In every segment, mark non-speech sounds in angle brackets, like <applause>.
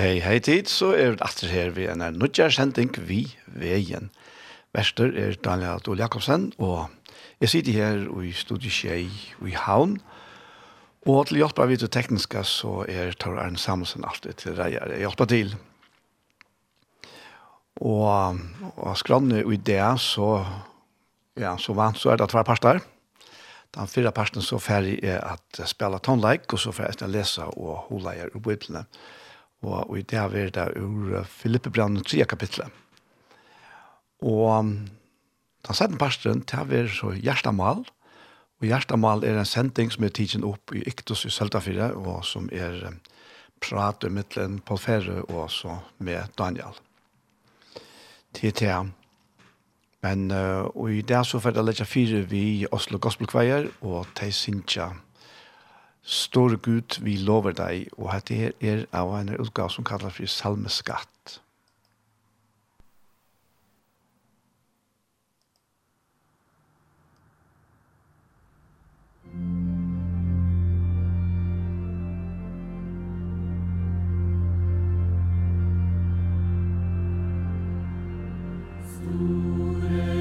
hei, hei tid, så er det atter her vi en nødgjær sending vi veien. Vester er Daniel Adol Jakobsen, og jeg sitter her i studiet Kjei i Havn, og til hjelp av det tekniske så er Tor Arne Samuelsen alltid til reier. Jeg hjelper til. Og, og skrannene i det, så, ja, så vant så er det tvær parter. Den fyrre parten så ferdig er at spela tonleik, og så ferdig er å lese og holde i bøyplene. Og Og i det har vi det ur Filippe Filippebrand 3 kapitlet. Og den sette parten til vi så hjertemål. Og hjertemål er en sending som er tidsen opp i Iktus i Søltafire, og som er prat om mittelen Paul Ferre og så med Daniel. Til til Men uh, og i det så får jeg legge fire vi i Oslo Choir, og de synes Store Gud, vi lover deg, og at det er av en utgave som kallar for salmeskatt. Sure.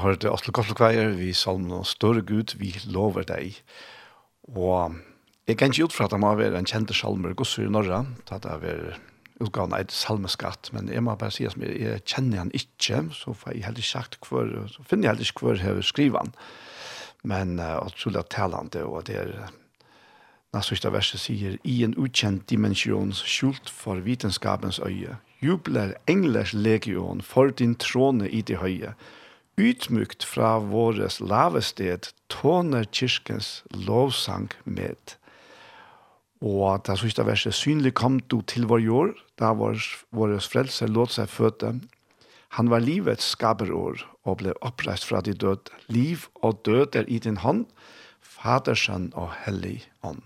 har det Oslo godt vi salmer noen større Gud, vi lover deg. Og jeg kan ikke ut fra at det må være en kjente salmer, gosser i Norra, da det er utgavene et salmeskatt, men jeg må bare si at jeg kjenner han ikke, så får jeg heller ikke sagt hver, så finner jeg heller ikke hver jeg skriver han. Men uh, utrolig det, og det er Nasøysta verset sier, i en ukjent dimensjon skjult for vitenskapens øye, jubler englers legion for din trone i det høye, Utmykt fra våres lavested tåner kirkens lovsang med. Og det er sørste verset, synlig kom du til vår jord, da vår, våres frelser låt seg føde. Han var livets skaberår og ble oppreist fra de døde. Liv og død er i din hånd, fadersen og hellig ånd.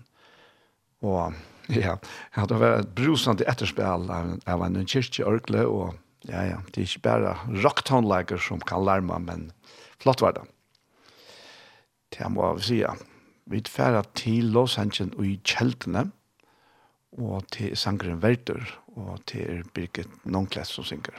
Og ja, det var et brusende etterspill av, av en kyrkjeørkle og Ja, ja. Det er ikke bare rocktonleger som kan larme, men flott var det. Det må jeg si, ja. Vi færre til Los Angeles og i kjeltene, og til sangeren Verter, og til Birgit Nångklæs som synger.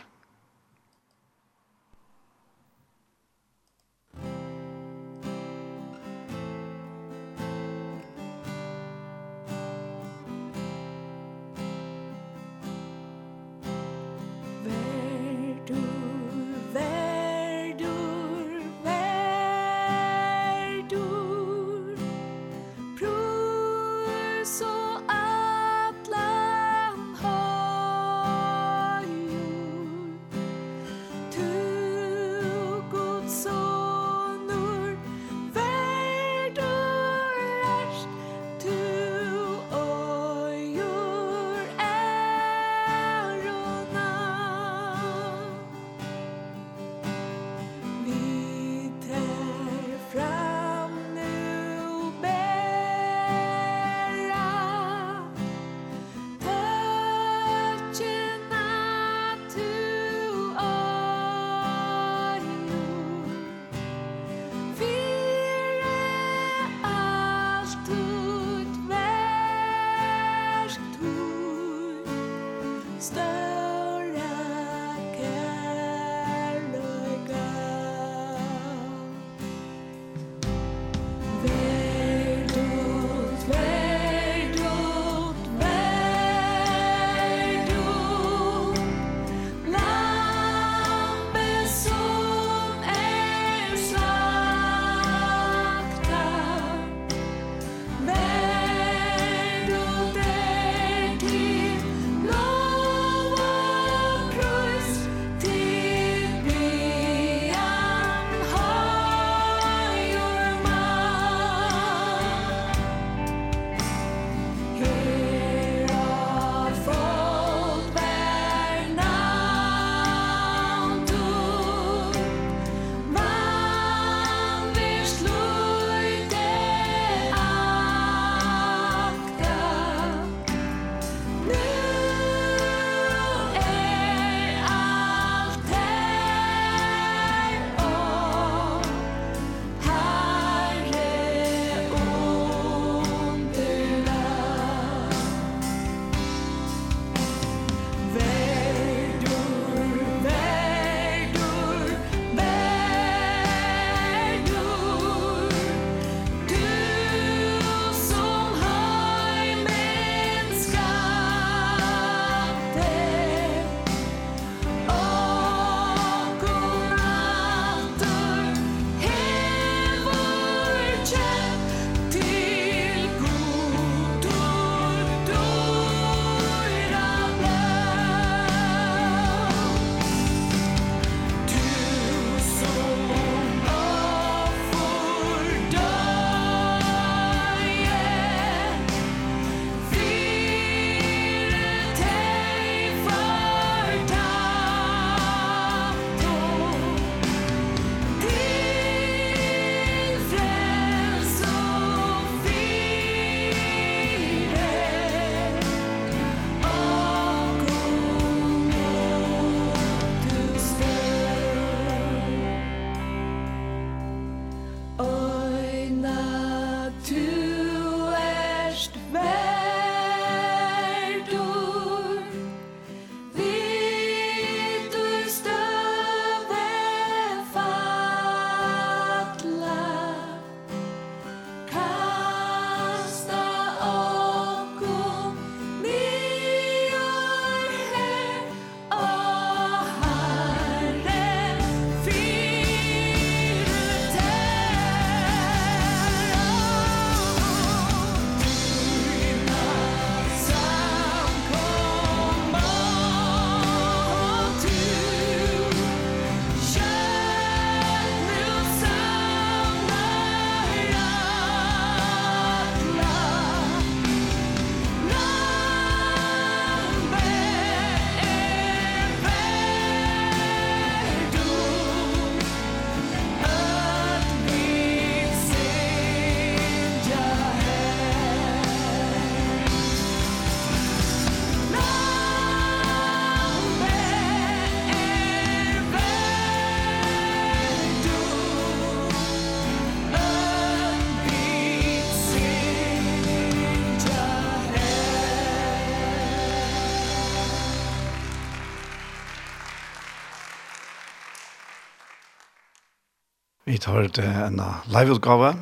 Det var en liveutgave,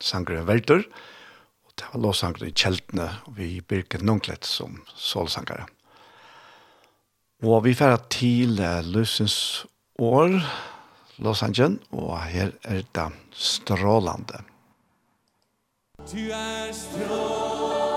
sanger Velter, og det var låsanger i Kjeltene, og vi Birgit Nunklet som solsangere. Og vi færa til løsens år, Los Angeles, og her er det strålande. Du er strålande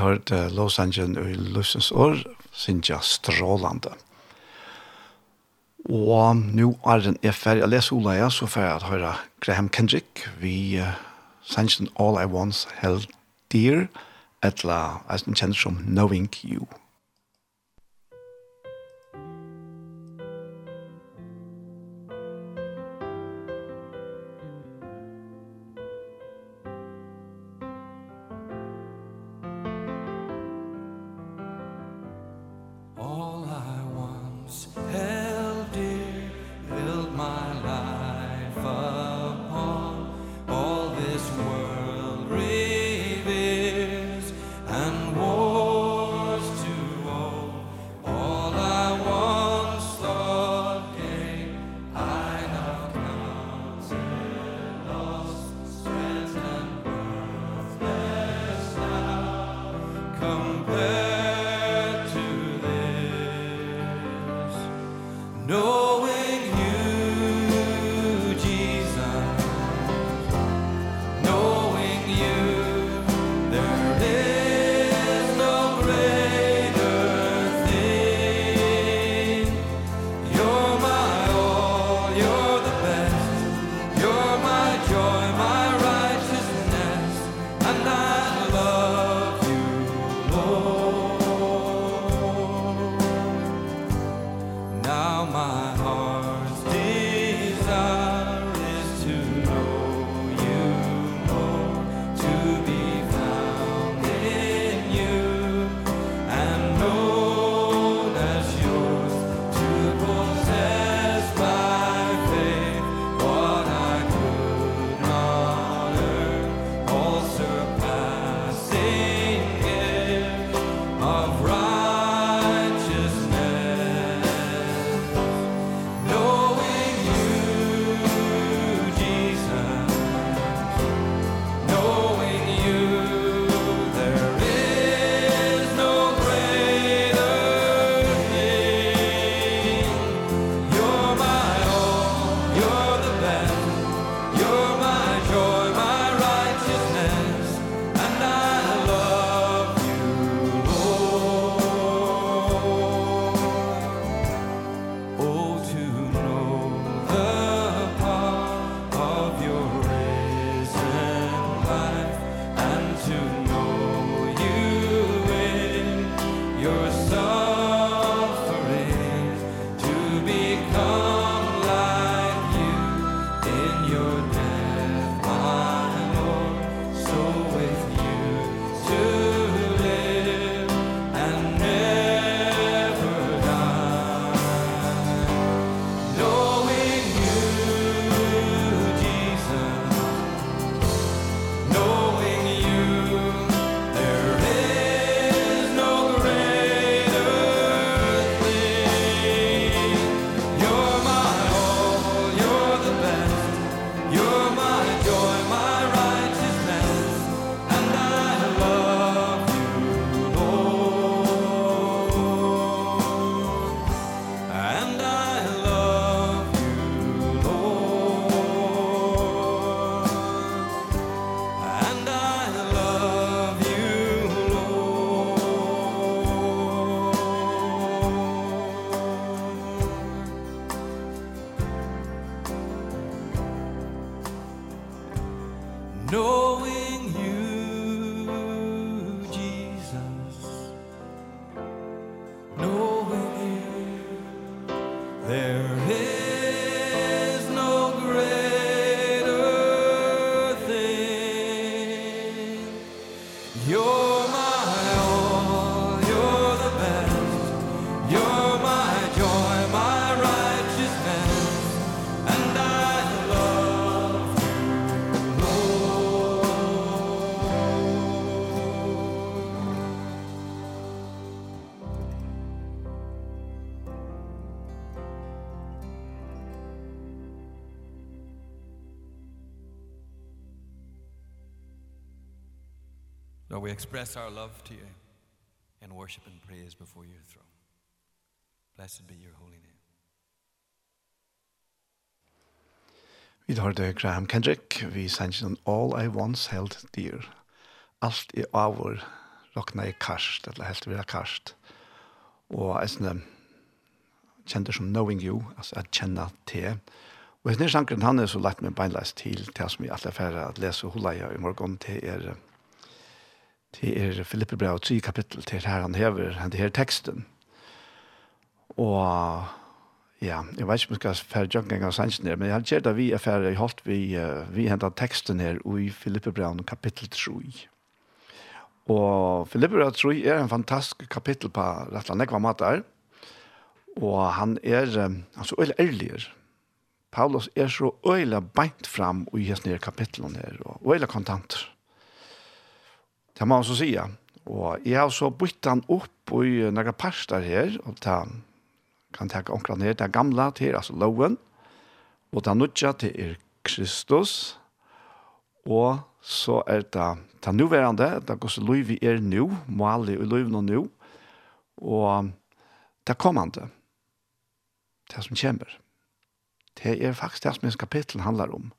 hørte Los Angeles i løsens år, synes jeg strålande. Og nå er den er ferdig. Jeg leser Ola, ja, så får jeg høre Graham Kendrick. Vi uh, synes All I Once Held Dear, etla, jeg kjenner som Knowing You. where we express our love to you and worship and praise before your throne. Blessed be your holy name. Vi har det Graham Kendrick, vi sender den All I Once Held Dear. Alt i avur rokna i karst, eller helt vira karst. Og jeg sånn, kjente som Knowing You, altså at kjenne til. Og jeg sånn, han er så lett med beinleis til, til som vi alle færre at lese hula i morgon til er Det er Filippe brev 3 kapittel til her han hever han her teksten. Og ja, jeg vet ikke om jeg skal færre en gang sannsyn her, men jeg har kjert at vi er færre i holdt vi, vi hentet teksten her i Filippe brev kapittel 3. Og Filippe brev 3 er en fantastisk kapittel på rettelig nekva mater, og han er um, så øyelig ærligere. Paulus er så øyelig beint fram i hans nye kapittelen her, og øyelig kontanter kan man så sige. Og jeg har så bytt han upp i noen pastar her, og ta kan ta omkring ned det gamle til, altså loven og ta nødja til er Kristus. Og så er det ta nuværende, det går så lov vi er nu mål i lov nu og det kommande det som kommer det er faktisk det som kapitel handlar om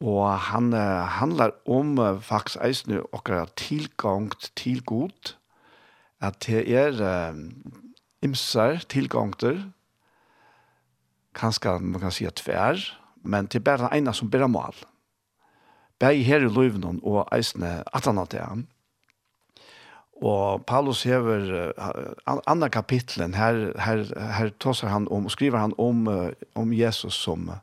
Og han uh, handlar om uh, faktisk eisne okkara tilgang til god, at det er uh, imsar tilgangter, kanskje man kan si at tvær, men det er bare ena som bærer mål. Bæg her i løyvnen og eisne atan av det han. Og Paulus hever uh, andre kapitlen, her, her, her tåser han om, skriver han om, uh, om Jesus som uh,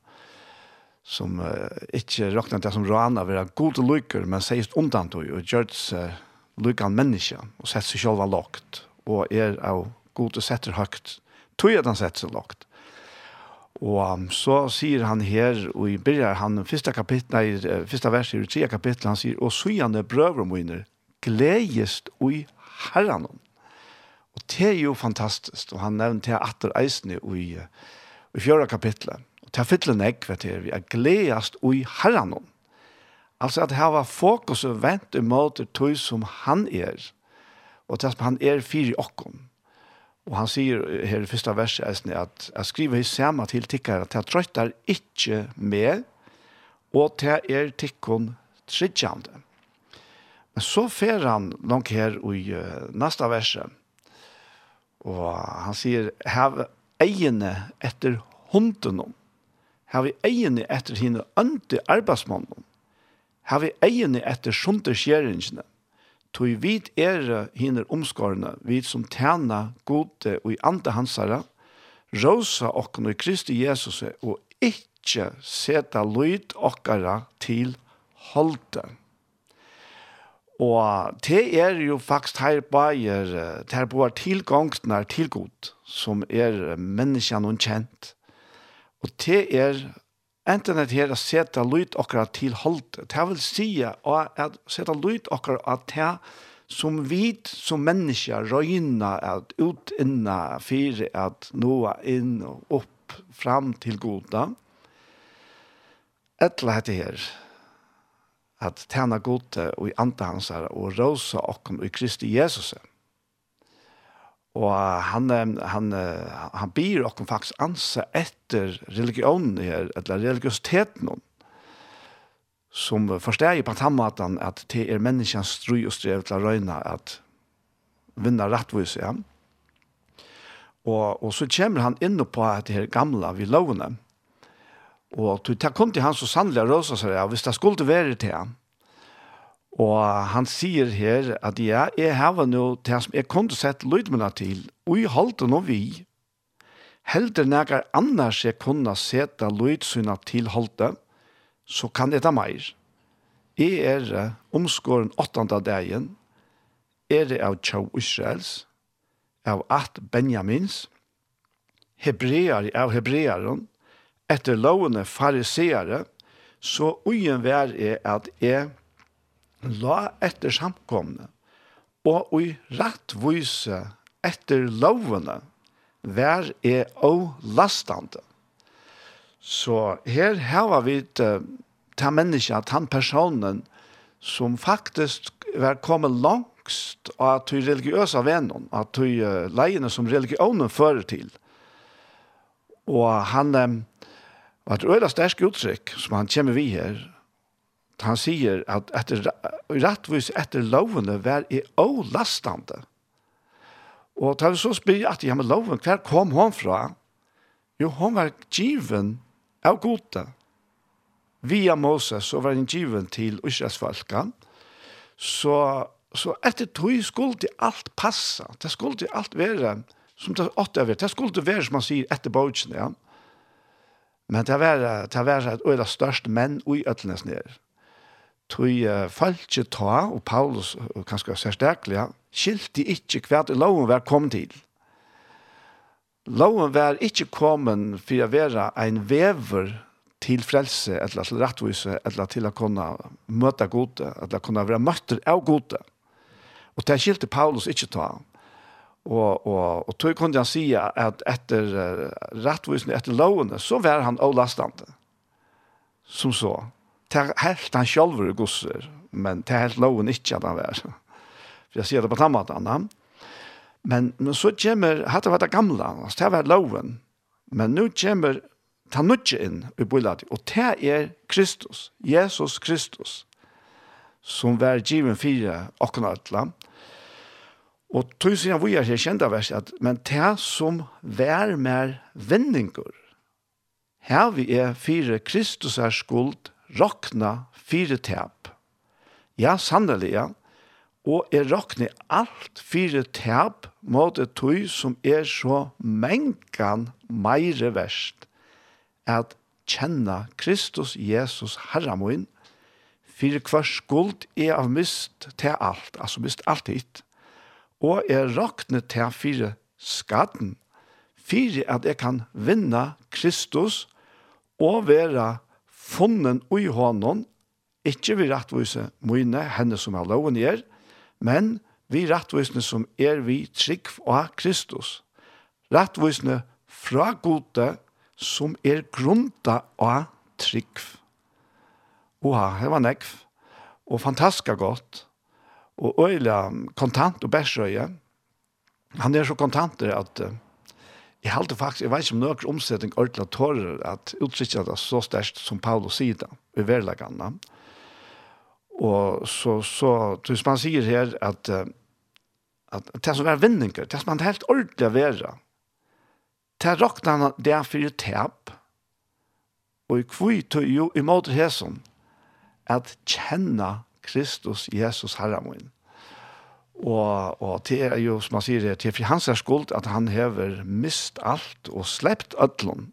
som uh, ikke råkner det som rana vera gode lykker, men sier undan tog, og gjør uh, lykkan menneske, og setter seg selv lagt, og er av gode setter høyt, tog at han setter seg lagt. Og um, så sier han her, og i byrjar han, første kapittel, nei, første vers i tredje kapittel, han sier, og sujande brøver og møyner, gledjest ui herran. Og det er jo fantastisk, og han nevnte her atter eisene i, i fjøra kapitlet. Og til fytlen jeg, vet du, vi er gledast ui herran om. Altså at var fokus og vent imot tog som han er, og til han er fire i okken. Og han sier her i første verset at jeg skriver i samme til tikkere at jeg trøytter ikke mer, og til er tikkene tridjande. Men så fer han langt her i uh, neste verset, og han sier, «Hav egene etter hunden om har vi egene etter henne ønte arbeidsmannen, har vi egene etter sunderskjeringene, tog vid er henne omskårene, vid som tjener gode og i andre hansere, rosa okken i Kristi Jesus og ikke seta lyd okkara til holde. Og det er jo faktisk her bare, det er bare tilgångene til god, som er menneskene hun kjent. Og det er enten at her å sette lyd akkurat til holdt. Det vil si at sette lyd akkurat at det som vi som mennesker røyner at ut inna fire at noa inn og opp fram til goda. Etla hette her at tjene gode og i andre hans og rosa okken og i Kristi Jesusen Og han, han, han byr okken faktisk anse etter religionen her, eller religiositeten hon, som forsteg på den måten at det er menneskens strøy og strev til å røyne at vinna rettvis, ja. Og, og så kommer han inn på det her gamla vi lovene, og det kom til han så sannelig å røse seg, ja, hvis det skulle være til han, Og han sier her at ja, jeg har nå til som jeg kunne sett lydmene til, og jeg holdt nå vi. Helder nægar annars jeg kunne sette lydsynet til holdte, så kan det ta meir. Jeg er omskåren åttende dagen, er det av Tjau Israels, av at Benjamins, hebreer av hebreeren, etter lovene fariseere, så ugen vær er at jeg la etter samkomne, og rett rattvise etter lovene, vær er og lastande. Så her har vi uh, ta menneska, ta personen, som faktisk var kommet langst av de religiøse vennene, av de uh, leiene som religionen fører til. Og han um, var et øyla stersk uttrykk som han kommer vi her, han sier at etter, rettvis etter lovene var i ålastande. Og da vi så spyr at jeg med loven, hver kom hon fra? Jo, hon var given av gode. Via Moses så var han given til Israelsfalkan. Så, så etter tog skulle alt passa. Det skulle alt være som det åtte av det. Det skulle være som man sier etter bøtjen, ja. Men det var, det var et øyla størst menn i øtlenes nere tog uh, falske ta, og Paulus, uh, kanskje særstaklig, skilte ikke hva til loven var kommet til. Loven var ikke kommet for å være en vever til frelse, eller til rettvise, eller til å kunne møte gode, eller kunne være møtter av gode. Og det skilte Paulus ikke ta. Og, og, og tog kunne han si at etter uh, rettvisen, etter lovene, så var han avlastende. Som så det helt han själv gosser, men det helt loven inte at han var. For jag ser det på samma sätt. Men, men så kommer, hade var det gamla, altså, det var loven. Men nu kommer ta nødje inn i bøylet, og det er Kristus, Jesus Kristus, som var given fire åkne og. Og tog siden vi er her kjent av vers, at, men det som var mer vendinger, her vi er fire Kristus er skuld, rokna fire tep. Ja, sannelig, ja. Og jeg rokna alt fire tap mot et tøy som er så mengan meire verst. At kjenna Kristus Jesus Herramoin, fire hver skuld er av mist til alt, altså mist alt hit. Og jeg rokna til fire skatten, fire at jeg kan vinna Kristus og være funnen ui hånden, ikke vi rettvise mine, henne som er loven er, men vi rettvisene som er vi trygg av Kristus. Rettvisene fra gode som er grunda av trygg. Oha, det var nekv. Og fantastisk godt. Og øyla kontant og bæsrøye. Han er så kontant at uh, Jeg halte faktisk, jeg vet ikke om noen omsetning ordentlig tårer at utsikker det så størst som Paulus sier det, i verlegene. Og så, så, hvis man sier her at, at det som er vinninger, det som er helt ordentlig å være, det råkner han det er for tap, og i kvitt jo i måte hesen, at kjenne Kristus, Jesus, Herre min. Og, og det er jo, som han sier, det er for hans er skuld at han hever mist alt og sleppt ødlån.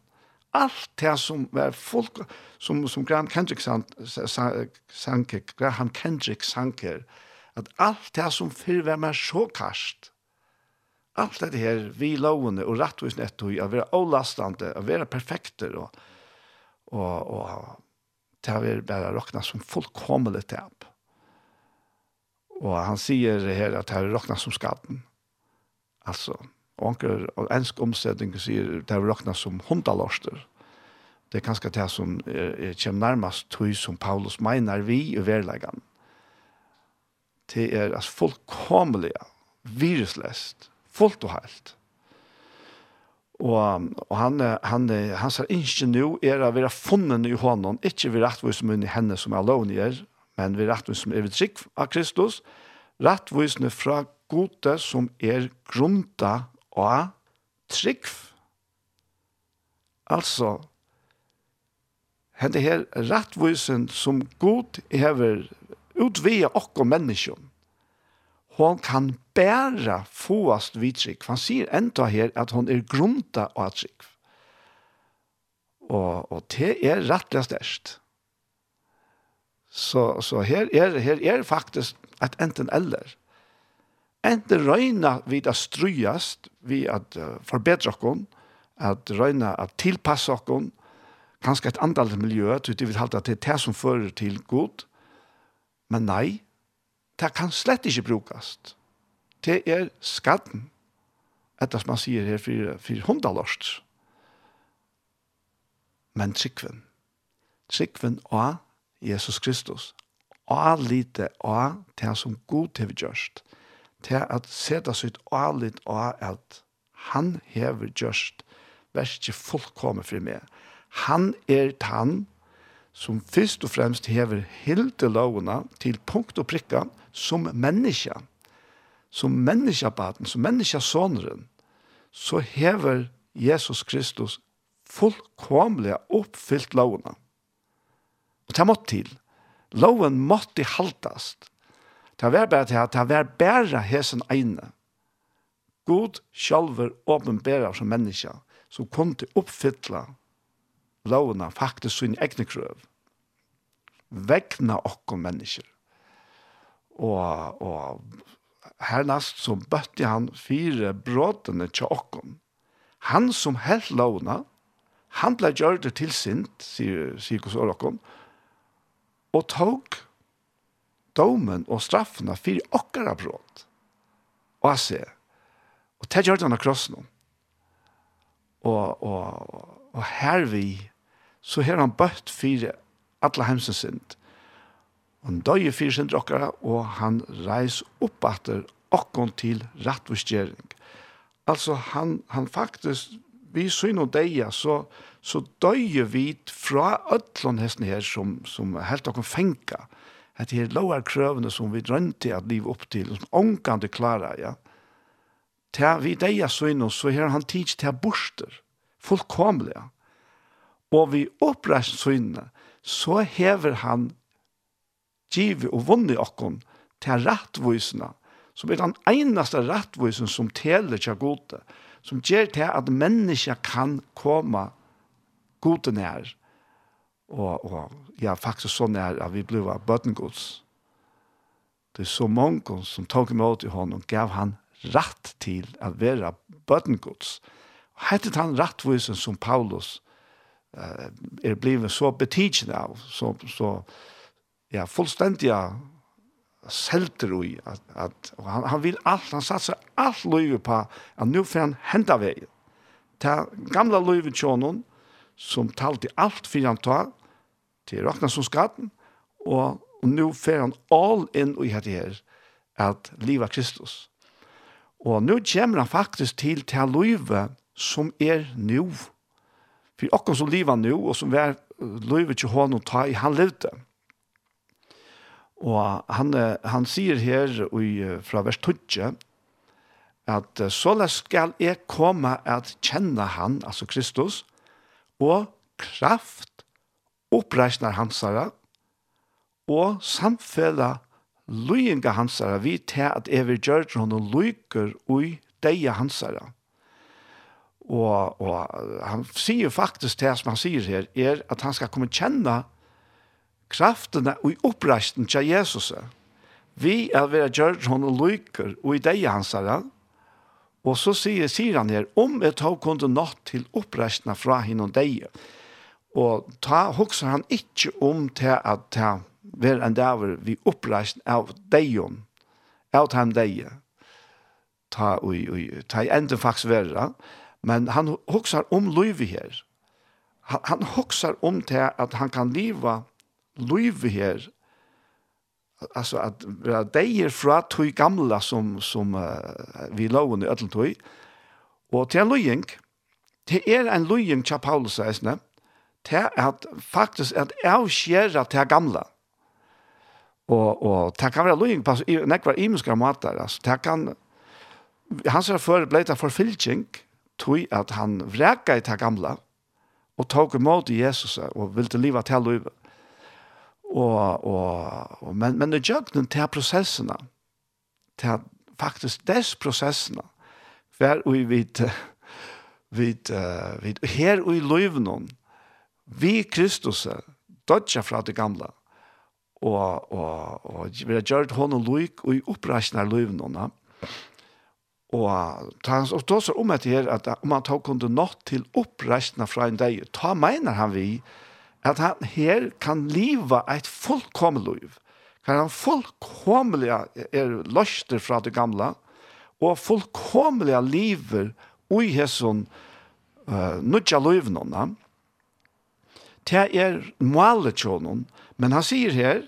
Alt det som er folk, som, som Graham Kendrick sanker, Graham Kendrick sanker, at alt det som før var mer så karst, alt det her, vi lovende og rettvis nettopp, å være avlastende, å være perfekter, og, og, og det har vi bare råknet som fullkomlig tap. Och han säger här att det här räknas som skatten. Alltså, onkel och ensk omsättning säger det här räknas som hundalorster. Det er kanske det som eh, kommer närmast tog som Paulus mener vi i verleggen. Det är altså fullkomliga, virusläst, fullt og helt. Og, og han, han, han sier ikke nå er å være funnet i hånden, ikke ved rettvis munn i henne som er lovnier, men vi rettvis som er vi trygg av Kristus, rettvisne fra gode som er grunda av trygg. Altså, henne her rettvisen som god hever utvia okko menneskjon, hon kan bæra fåast vid. Han sier enda her at hon er grunda av trygg. Og, og det er rettelig størst. Så, så her, er, her er faktisk at enten eller. Enten røyna vi det strøyast, vi at uh, forbedre okken, at røyna at tilpasse okken, kanskje et andal miljø, til det vil halte til det som fører til god. Men nei, det kan slett ikke brukast. Det er skatten, etter som man sier her, for, for hundalårst. Men tryggven, tryggven og Jesus Kristus. Og lite av det som god til vi gjørst. Til at seta sitt og litt av at han hever gjørst verste fullkomme for meg. Han er tann som først og fremst hever hilde lovene til punkt og prikka som menneske. Som menneskebaten, som menneskesåneren, så hever Jesus Kristus fullkomlig oppfylt lovene. Og det måtte til. Loven måtte haltast. Det var bare til at det var bare hesen egne. God sjálfur åpenbæra som menneske som kunne oppfylla lovene faktisk sin egne krøv. Vekna okkom mennesker. Og, og hernast så bøtte han fire brådene til okkom. Han som helt lovene, han ble gjørt det til sint, sier, sier Kusor okkom, og og tog domen og straffene for okkara bråd. Og jeg ser, og det gjør han av krossen. Og, og, og her vi, så har han bøtt for alle hemsens Og Han døg fire sin okkara, og han reis opp etter okkon til rettvistgjering. Altså, han, han faktisk, vi syne og deia, så, så døye vi fra ødlån hesten her som, som helt okkur fenga. At er lovar krøvene som vi drønte at liv opp til, som ångande klara, ja. Ta vi deia søgn så har han tids til borster, fullkomlega. Og vi oppreist søgnene, så hever han givet og vunnet okkon til rettvisene, som er den eneste rettvisen som teler til gode, som gjør til at mennesker kan komme god og nær. Og, og ja, faktisk så nær at vi ble av bøtengods. Det er så mange som tok imot i hånden og gav han rett til å være bøtengods. Og hette han rettvisen som Paulus eh, er blevet så betidsende av, så, så ja, fullstendig selter i at, at og han, han vil alt, han satser alt løyve på at nå får han henta vei. Ta gamla løyve tjånen, som talte alt for han tar, til Ragnar som skatten, og, og nå fer han all inn i dette her, at livet Kristus. Og nå kommer han faktisk til til livet som er nå. For akkurat som livet nå, og som er livet til hånden ta i han levde. Og han, han sier her i, fra vers 20, at så skal jeg komme at kjenne han, altså Kristus, og kraft oppreisner hansara og samfella løyinga hansara vi til at evir gjørger honom løyker ui deia hansara. Og, og han sier faktisk det som han sier her, er at han skal komme kjenne kraftene og oppreisten til Jesus. Vi er ved å gjøre honom løyker ui deia hansara, og Og så sier, sier han her, om et tog kunde nått til oppreisna fra henne deie. Og ta hokser han ikke om til at ta ver en daver vi oppreisna av deion, av dem. Ta, ui, ui, ta enda faktisk verre, Men han hokser om løyve her. Han, han hokser om til at han kan liva løyve her alltså att vara dejer fra tog gamla som som uh, vi låg under ödel tog och till en lojing det är en lojing tja Paulus säger, det till att faktiskt att avskära till gamla. Och och ta kan vara lojing på i nekvar imiska matar alltså ta kan han ser för bleta för filching tog att han vräka i ta gamla och tog emot Jesus och ville leva till livet Og, og, og, men, men det gjør den til prosessene, til faktisk dess prosessene, hver og vi vet, uh, vet, her og i løven, vi Kristus, dødja fra det gamle, og, og, og vi har gjort hånden løyk og i oppreisende av løyvnånene, Og tans og så om at her at om han tar kunde nått til oppreisende fra en dag, ta mener han vi at han her kan liva et fullkommeløyv, kan han fullkommelige er løster fra det gamla, og fullkommelige liver ui hesson uh, nudja løyvnåna, det er målet tjånån, men han sier her,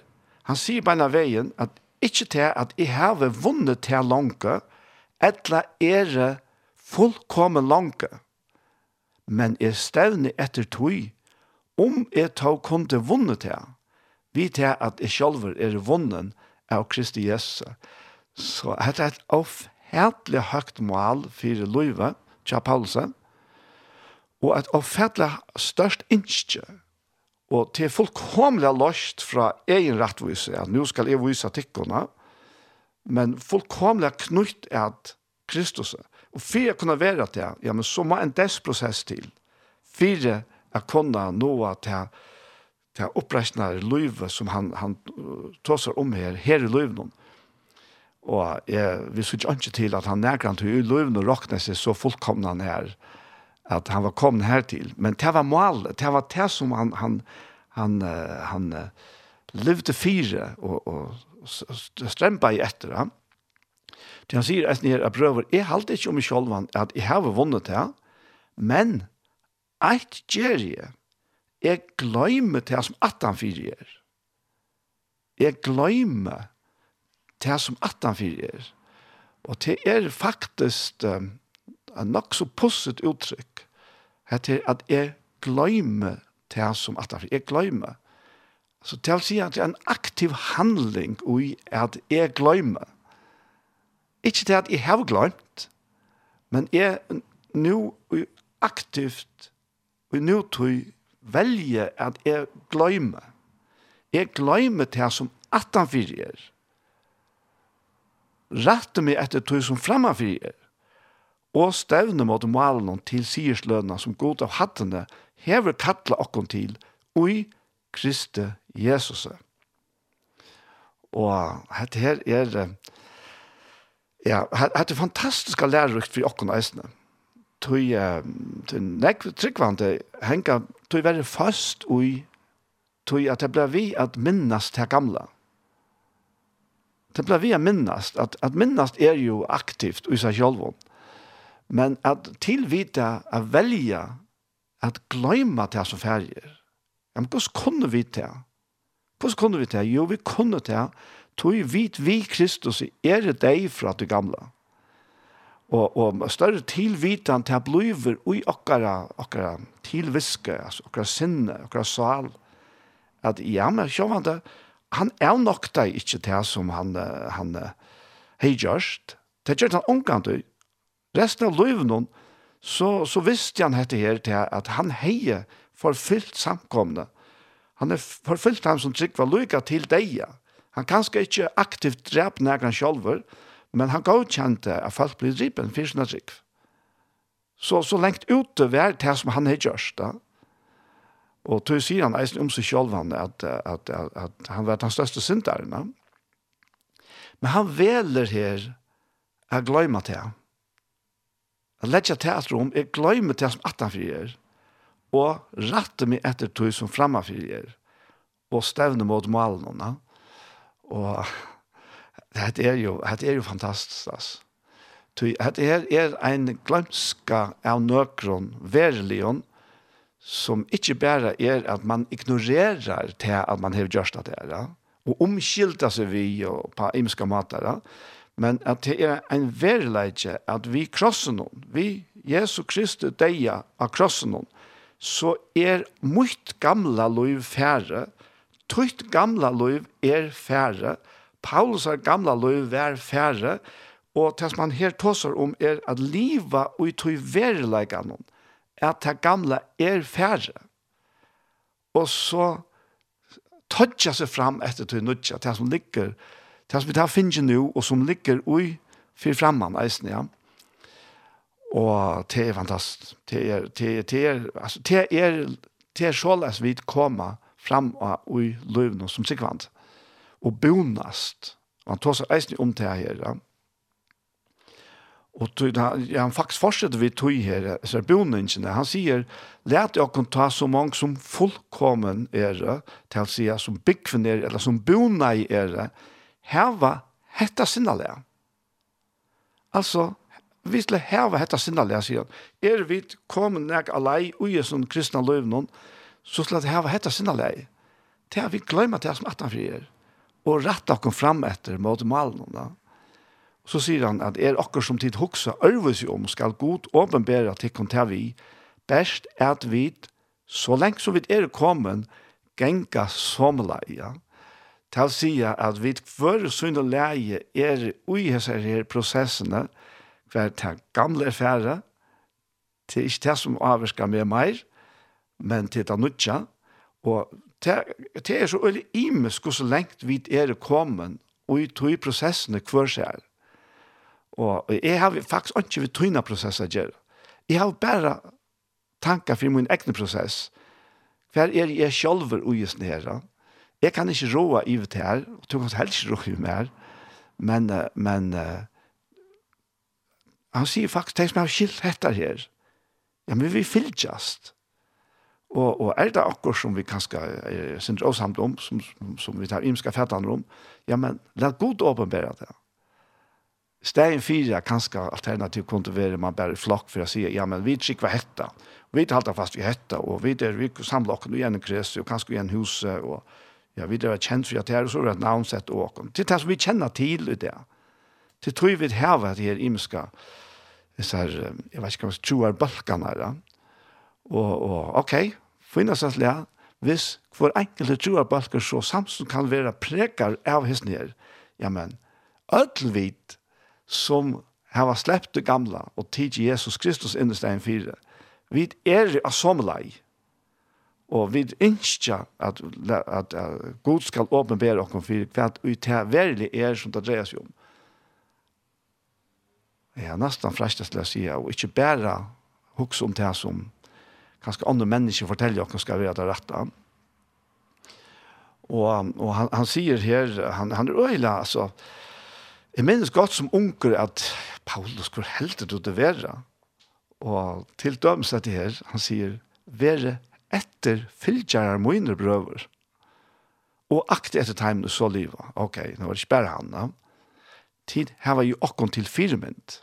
han sier beina veien, at ikkje til at jeg har vunnet til langke, etla er fullkommen langke, men er stevne etter tog, om jeg tog kom til vunnet her, vi til at jeg selv er vunnen av Kristi Jesus. Så dette er et offentlig høyt mål for livet, til Paulsen, og et offentlig størst innskje, og til fullkomlig løst fra egen rettvise, at nå skal jeg vise tikkene, men fullkomlig knytt er at Kristus, og for å kunne være til, ja, men så må en desprosess til, fire at kunna att til til oppreisnare løyve som han, han tåser om her, her i løyven. Og jeg, vi synes ikke til at han nærkant i løyven og råkne seg så fullkomna han her, at han var kommet her til. Men det var mål, det var det som han, han, han, han, levde fire og, og strempa i etter ham. Det han sier etter nere av brøver, jeg halte ikke om i sjolvan at jeg har vunnet det, men eit gjer jeg Jeg gløymer til som attan fyrir er. Jeg gløymer til som attan fyrir er. Og det er faktisk um, nok så positivt uttrykk, Det er at jeg gløymer til som attan fyrir er. Jeg gløymer. Så til å si at det er en aktiv handling i at jeg gløymer. Ikke til at jeg har gløymt, men jeg nå aktivt i nu tog velje at jeg gløyme. Jeg gløyme til han som atan fyrir er. Rette meg etter tog som fremma er. Og stevne mot malen til siersløna som god av hattene hever kattla okkon til ui Kriste Jesus. Og dette her er ja, dette er fantastisk lærerukt for okkon eisne. Ja tog nekv tryggvande henga tog være fast ui tog at det ble vi at minnas det gamla. Det ble vi at minnas. At, at minnas er jo aktivt i seg sjølv. Men at tilvita at velja at gløyma det som færger. Ja, men hvordan kunne vi det? Hvordan kunne vi det? Jo, vi kunne det. Tog vi vi Kristus er det deg fra det gamla og, og større tilvitan til bliver ui okkara, okkara tilviske, altså okkara sinne, okkara sal, at ja, men sjåvande, han er nok deg ikke til som han, han hei gjørst. Det gjør han omgang du Resten av livet så, så visste han hette her til at han heie forfylt samkomne. Han er forfylt han som trygg var lykka til deg. Han kanskje ikke aktivt drep nægren sjolver, men men han godkjente at folk blir dripen for sin trygg. Så, så lengt ute var det som han har gjort. Da. Og tog sier han eisen om seg selv at, at, at, at han var den største synderen. Da. Men han veler her at gløyma til. At til teater rom, jeg gløyma til som at han frier, og rette meg etter tog som fremme frier, og stevne mot malene. Og Det er jo, det er jo fantastisk, altså. Det er, er en glømska av nøkron, verlion, som ikke bare er at man ignorerer til at man har gjørst det her, og omskilter seg vi og på imska mater, men at det er en verleidje at vi krossen noen, vi Jesu Kristus deia av krossen noen, så er mot gamla liv færre, tøyt gamla liv er færre, og Paulus er gamla løy vær færre, og det som han her tåser om er at liva og tog verilegene, at det gamla er færre. Og så tøtja seg fram etter tog nødja, det som ligger, det som vi tar finnes nå, og som ligger ui fyr framman, eisen, ja. Og det er fantastisk. Det er, det er, det er, altså, det er, det er såles vi kommer fram og ui løvnå som sikvant og bonast. Han tar seg eisen om til her. Ja. Og tog, han, ja, han faktisk fortsetter vi tog her, så boningene. Han sier, let jeg kan ta så mange som fullkommen er, til å si som byggven er, eller som bona i er, heva hetta sinnalega. Altså, vi skal heva hetta sinnalega, sier han. Er vi kommet nek alai ui som kristna løvnån, så skulle heva hetta sinnalega. Det har vi glemt det som 18 fyrir og rett dere fram etter mot malen. Da. Så sier han at er dere som tid hoksa ørves om skal god åpenbære til kontar vi, best er at vi, så lenge som vi er kommet, genga somleia. Til å si at vi hver sunn og leie er ui hese her prosessene, hver til gamle fære, til ikke det som avvirker med mer, men til det nødja, og det er så veldig imisk hvor så lengt vi er kommet og i tog prosessene hver seg. Og jeg har faktisk ikke vi tøyne prosesser gjør. Jeg har bare tanker for min egen prosess. Hver er jeg selv og just nere. Jeg kan ikke råa i det her, og tog kan helst råa i mer. Men, men han sier faktisk, tenk som jeg har skilt dette her, ja, men vi fylltjast. Og, og er det akkurat som vi kanskje er sindri åsamt om, som, som vi tar imenska fætaner om, ja, men la god åpenbære det. Stegen fyra kanskje alternativ kunne være man bare flokk for å si, ja, men vi trykva hetta, og vi halda fast vi hetta, og vi, er vi samla oss igjen i kres, og kanskje igjen huset, og ja, vi er kjent for at det er så er det et navnsett og okken. Til det som vi kjenner til i det. Til tror vi hava at her imska, så her, jeg vet ikke hva, troar balkanar, ja. Og, og ok, finnast det hvis hver enkelte tror troarbalker så samstånd kan være prekar av hissen her, ja, men, ødelvit som har sleppt det gamla og tid Jesus Kristus innestein fire, vi er av somlai, og vi ønsker at, at, at Gud skal åpenbære oss for hva vi til verlig er som det dreier seg om. Jeg er nesten frestes til å si, og ikke bare hukse om det som kanskje andre mennesker forteller oss skal være det rette. Og, og han, han sier her, han, han er øyla, altså, jeg minnes godt som unger at Paulus, hvor heldig du det være? Og til dømes dette her, han sier, være etter fylgjærer mine brøver, og akte etter timene så livet. Ok, nå var det ikke bare han, da. Tid her var jo okken til firmynd.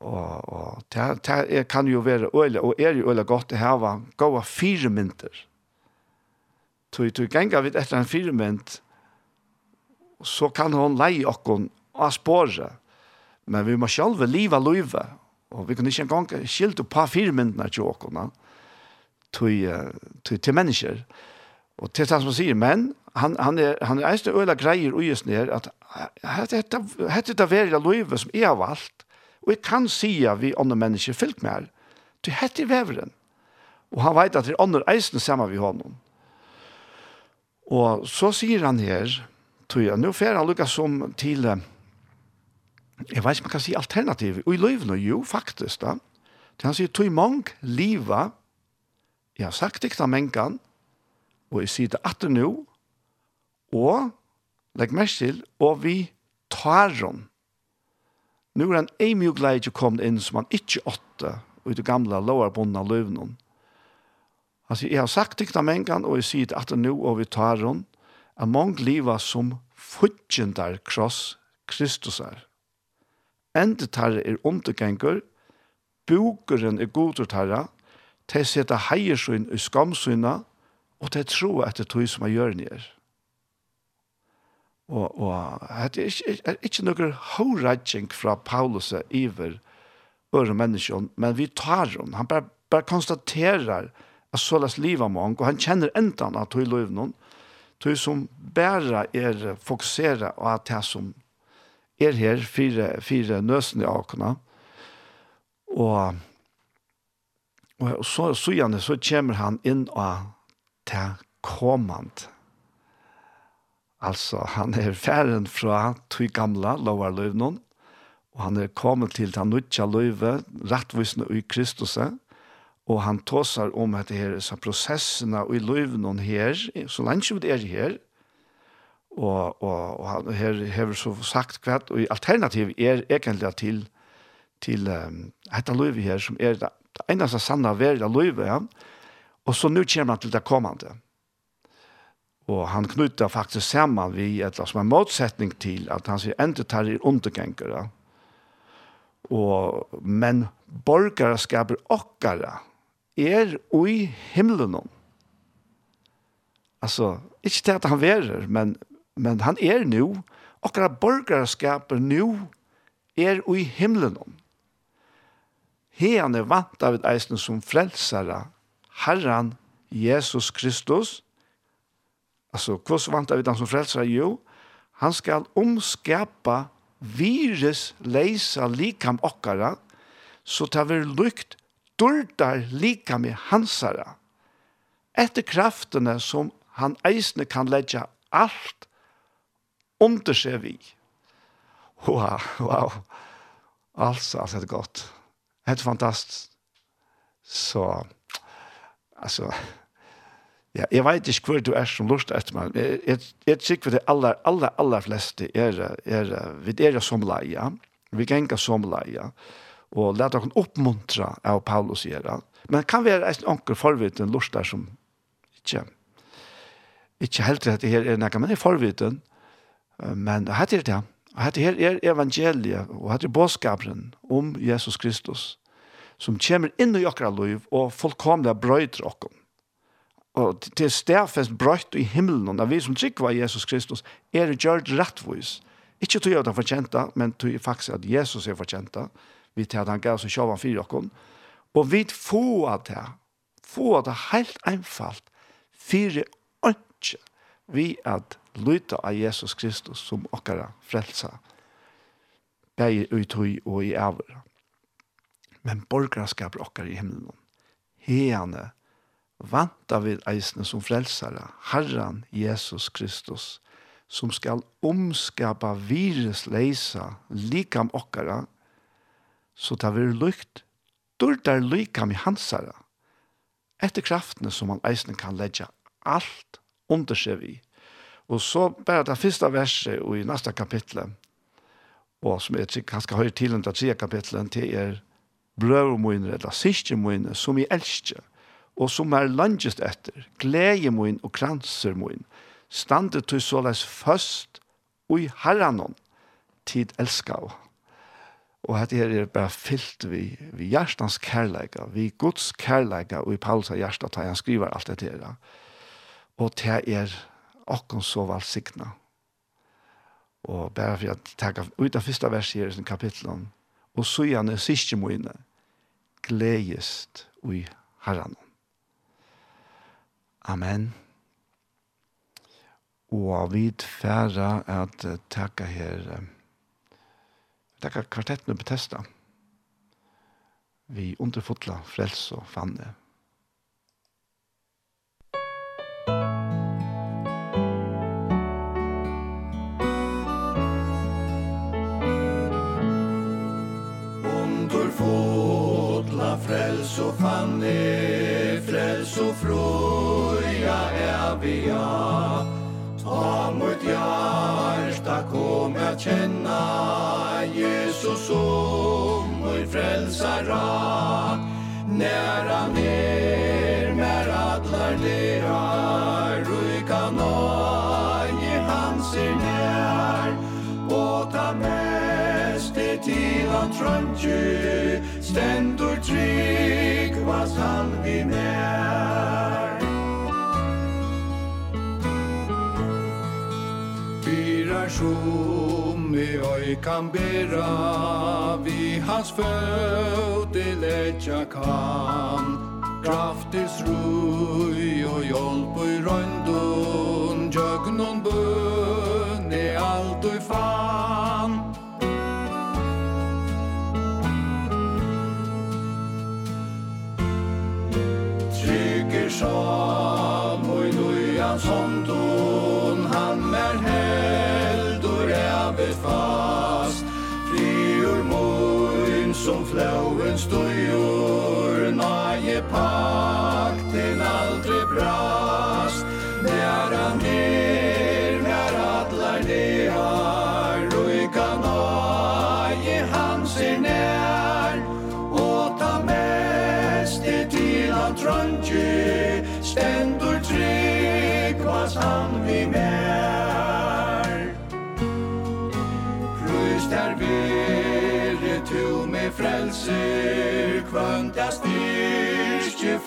Og, og det, det kan jo være øyla, og er jo øyla godt å hava gode fire mynter. Så du ganger vidt etter en fire mynt, så kan hon leie okkon av spåret. Men vi må sjálve liva løyve, og vi kan ikke engang skilte på fire myntene til okkon, til, til, til mennesker. Og til det som sier, men han, han er, han er eisne øyla greier og just ned, at hette det verre løyve som jeg har valgt, Og jeg kan sige vi andre mennesker fyllt med her. Det heter veveren. Og han vet at det er andre eisen sammen vi honom. Og så sier han her, tror jeg, nå fer han lukka som til, jeg vet ikke om man kan si alternativ, og i løyvene, jo, faktisk da, til han sier, tog mang liva, jeg har sagt ikke av mengan, og jeg sier det at det nå, og, legg mest til, og vi tar om, Nu er han ei mjuk leidje kommet inn som han ikkje åtte ut i gamla lovarbundna løvnån. Han sier, jeg har sagt til dem en gang, og jeg sier at det nå og vi tar hon, at mange liva som futjendar kross Kristus er. Ende tarre er undergengur, bukeren er godur tarra, til seta heiersyn i skamsyna, og til tro etter tog som er gjørnir. Og, og det er ikke, er ikke noen hårdretting fra Paulus iver øre mennesker, men vi tar henne. Han bare, bare konstaterer at så løs livet må og han kjenner enten at hun løver noen, tog som bare er fokusere og at det som er her, fire, fire nøsene av akene, og, og så, så gjerne så kommer han inn og til kommand. Altså, han er færen fra tog gamla lovarløvnån, og han er kommet til den nødja løyve, rettvisende i Kristus, og han tåsar om at det her, er prosessene i løyvnån her, så langt vi er her, og, og, og han her har så sagt hva, og alternativ er egentlig til, til um, dette løyve her, som er det eneste sanne verden løyve, ja. og så nå kommer han til det kommende. Ja Og han knyter faktisk sammen vi et som en motsetning til at han sier enda tar i undergengere. Og, men borgere skaper okkere er ui himmelen. Altså, ikke til at han verer, men, men han er nu. Okkere borgere skaper nu er ui himmelen. Hean er vant av et eisen som frelsere, Herren Jesus Kristus, Alltså, hvordan vantar vi den som frälsar? Jo, han ska omskapa virus leisa likam okkara, så tar vi lukt durdar likam i hansara. Etter kraftene som han eisne kan leggja alt under seg vi. Wow, wow. Alltså, alltså det är gott. Det fantastiskt. Så, alltså, Ja, jeg vet ikke hvor du er som lort etter meg. Jeg, jeg, jeg for det aller, aller, aller fleste er, er, vi er som leia. Vi ganger som leia. Og let dere oppmuntra av Paulus gjøre. Men kan være en onker forviten lort der som ikke, ikke helt at det her er noe, men det er forviten. Men det heter det. Og Hette her er evangeliet, og hette er bådskaperen om Jesus Kristus, som kommer inn i okra liv og fullkomlig brøyter okkom og til stedfest brøtt i himmelen, og vi som trykker Jesus Kristus, er det gjørt rettvis. Ikke tog jeg at han fortjente, men tog jeg faktisk at Jesus er fortjente, vi tar at han gav seg sjåvan fire okken, og vi få at det, få at det helt einfalt, fire ønske, vi at lytte av Jesus Kristus som okkara frelsa, begge uthøy og i ævra. Men borgerskapet okkara i himmelen, hene vanta vid eisne som frelsare, Herran Jesus Kristus, som skal omskapa virus leisa likam okkara, så ta vi lukt, durdar likam i hansara, etter kraftene som han eisne kan ledja alt under seg vi. Og så bare det første verset og i neste kapitlet, og som jeg kanskje høyre til den tredje kapitlet, til er brøv eller siste som jeg elsker, og som er langest etter, glede min og kranser min, standet til såleis først og i herranon, tid elskar og. Og at her er bare fyllt vi, vi hjertens kærleika, vi Guds kærleika, og i Paulus av hjertet han skriver alt dette her. Og det er åkken så valgsikna. Og bare for at tenke ut av første vers her i kapitlet, og så gjerne siste må gledest og i herren Amen. Og vi færa at takka her takka kvartetten og betesta. Vi underfotla frels og fanne. Underfotla frels og fanne frels og frå Sarat Nära ner Mer adlar derar Ruika noj hans ser nær ta mest Til han trøntju Stendur trygg Vas han vi nær Fyrar sjor Vi kan bera vi hans fötter lägga kan Kraftis rui og hjálp og røndun Jögnon bøn i alt og fan Tryggir sjån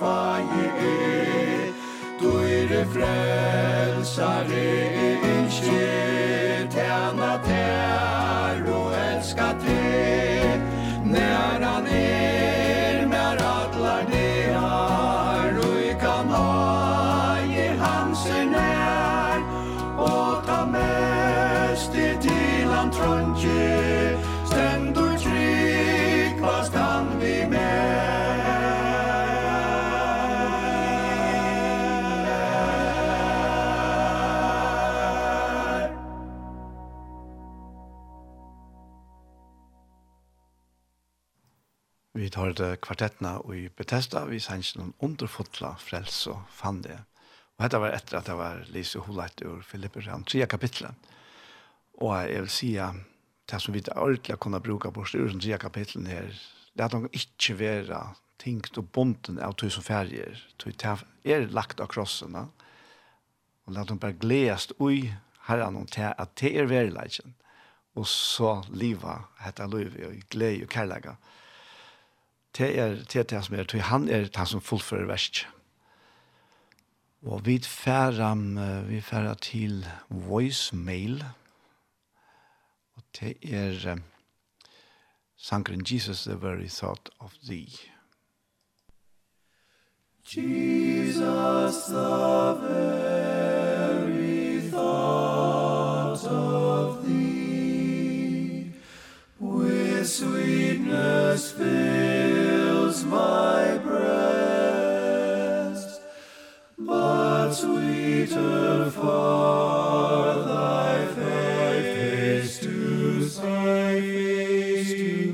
fagi er Du er frelsare er ikke Tjena tjena hørte kvartettene i Bethesda, vi sanns noen underfotla frels og fann det. Og dette var etter at det var Lise Holeit ur Filipper, han tredje kapitlet. Og jeg vil si at det som vi ordentlig kunne bruke på styrer som tre kapitlet her, det er at de ikke være tinkt og bonden av tog som ferger, tog er lagt av krossene, og la dem bare gledast ui herren om til at det er verileggen, og så livet, hetta løyve og glede og kærlighet det er det, det som er, tog han er det som fullfører verst. Og vi færer, vi færer til voicemail, og det er sangren Jesus, the very thought of thee. Jesus, the very thought of thee, with sweetness filled, sweeter far thy faith is to thy face to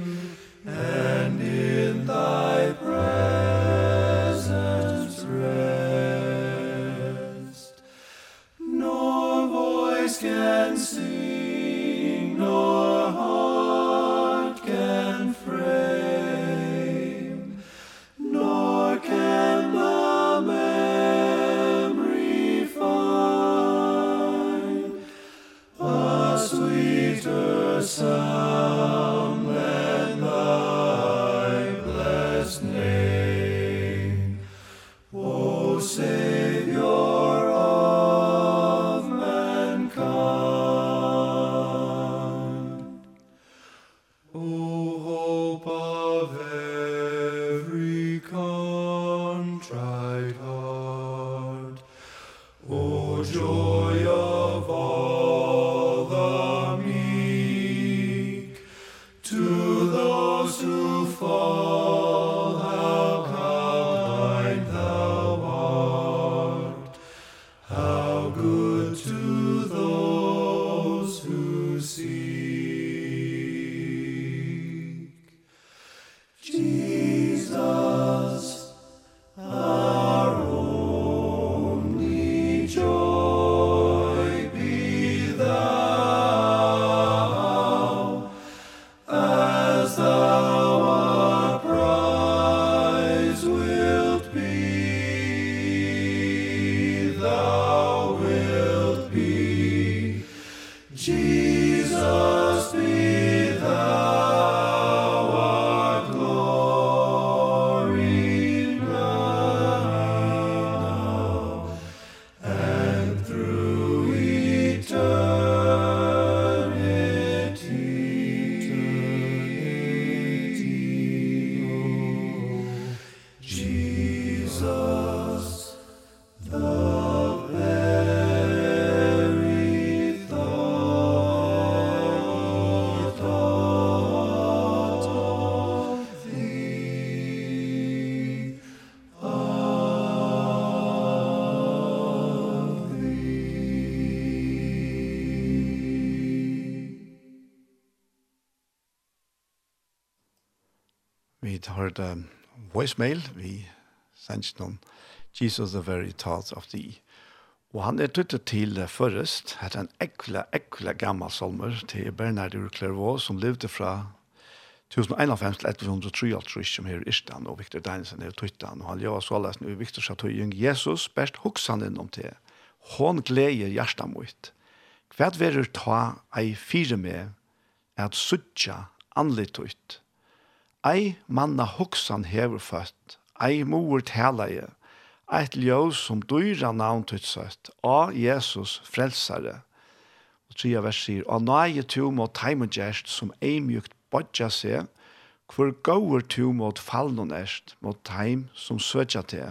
fått um, voicemail. Vi sendte noen Jesus the very thoughts of thee. Og han er tuttet til først, at en ekvile, ekvile gammel salmer til Bernard Ur Clairvaux, som levde fra 1091 til 1153, som her i Island, og Victor Deinsen er tuttet, og han gjør så alles nu, Victor sa jung Jesus, best hoksan innom til, hon gleder hjertet mot. Hva er det ta ei fire med, at suttja anlitt ut, Ei manna hoksan hever født, ei mor talaie, eit ljós som dyra navn tutsøtt, a Jesus frelsare. Og tria vers sier, a nøye tu mot taimungerst som eimjukt bodja seg, hvor gauur tu mot fallnon erst, mot taim som søtja te.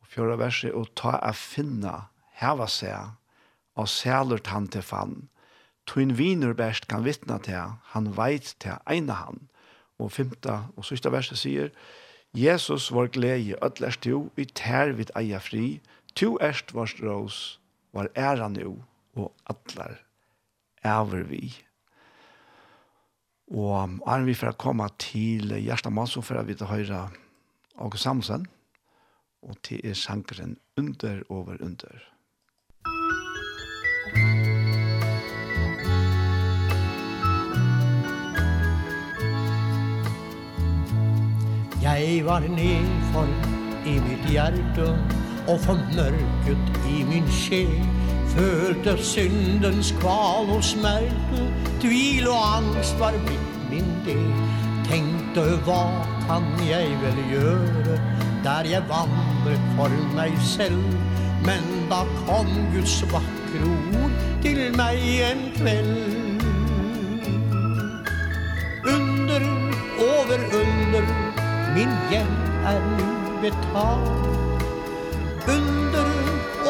Og fjøra vers sier, og ta a finna, heva seg, a sæler tante fann, Tuin viner best kan vittna til, han veit til eina han og femta og sista verset sier Jesus var glede, ødler to, vi tær vid eia fri, to erst vars rås, var æra nu, og atler æver vi. Og er vi for å komme til Gjerstamann, så får vi til høyre August Samsen, og til er sankeren under over under. Jeg var nedfor i mitt hjerte Og formørket i min sjel. Følte syndens kval og smerte Tvil og angst var mitt min del. Tenkte hva kan jeg vel gjøre Der jeg vandret for meg selv? Men da kom Guds vakre ord Til meg en kveld. Under, over under min gjeld er nu Under,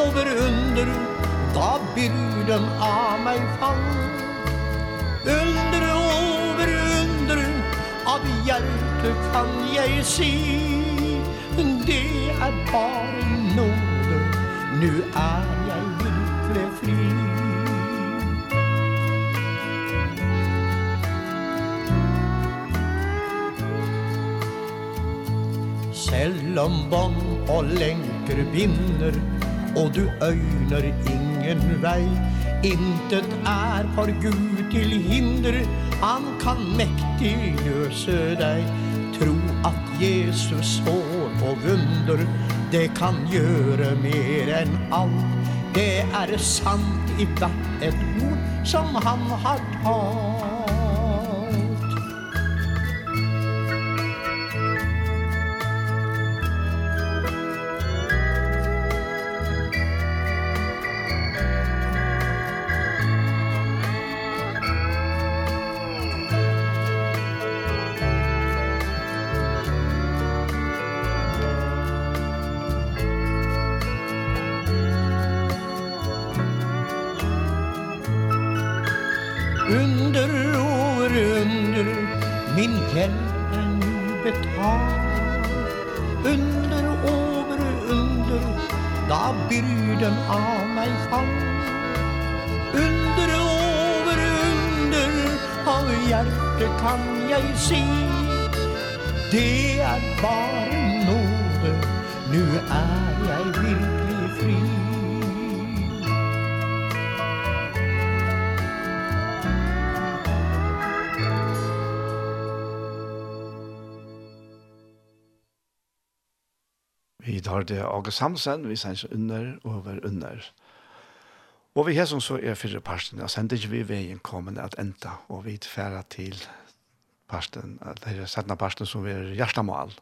over under, da byrden av meg fall. Under, over under, av hjerte kan jeg si Det er bare nåde, nu er jeg virkelig fri. mellom bånd og lenker binder Og du øyner ingen vei. Intet er for Gud til hinder Han kan mektig løse deg. Tro at Jesus står på vunder Det kan gjøre mer enn alt. Det er sant i hvert et ord som han har talt tar det August Samsen, vi sender under og over under. Og vi har som så er fyrre parten, og sender ikke vi veien kommende at enda, og vi tfæra til parten, eller sender parten som er hjertemål.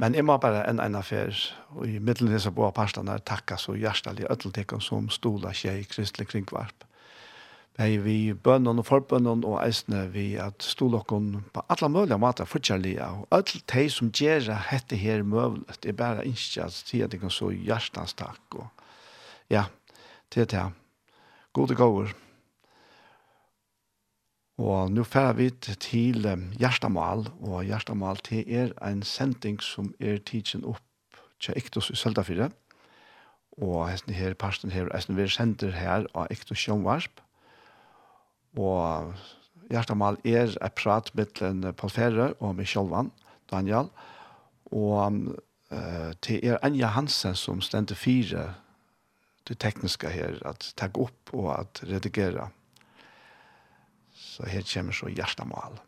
Men jeg må bare en ene affær, og i middelen disse boer parten er takka så hjertelig ødeltekken som stola i kristelig kringvart Bei vi bønnen og forbønnen og eisene vi at stolokken på alle mulige måter fortsatt og Alt de som gjør dette her møvlet, det er bare ikke at de er ikke så hjertens takk. Og, ja, det er det. Gode gaver. Og nå fer vi til Gjerstamal, og Gjerstamal til er en sending som er tidsen opp til Ektos i Søltafire. Og hesten her, parsten her, hesten vi sender her av Ektos Sjønvarsp og Hjertemal er et prat med Paul Ferre og meg sjølvan, Daniel, og uh, til er Anja Hansen som stendte fire det tekniske her, at ta opp og at redigere. Så her kommer så Hjertemal.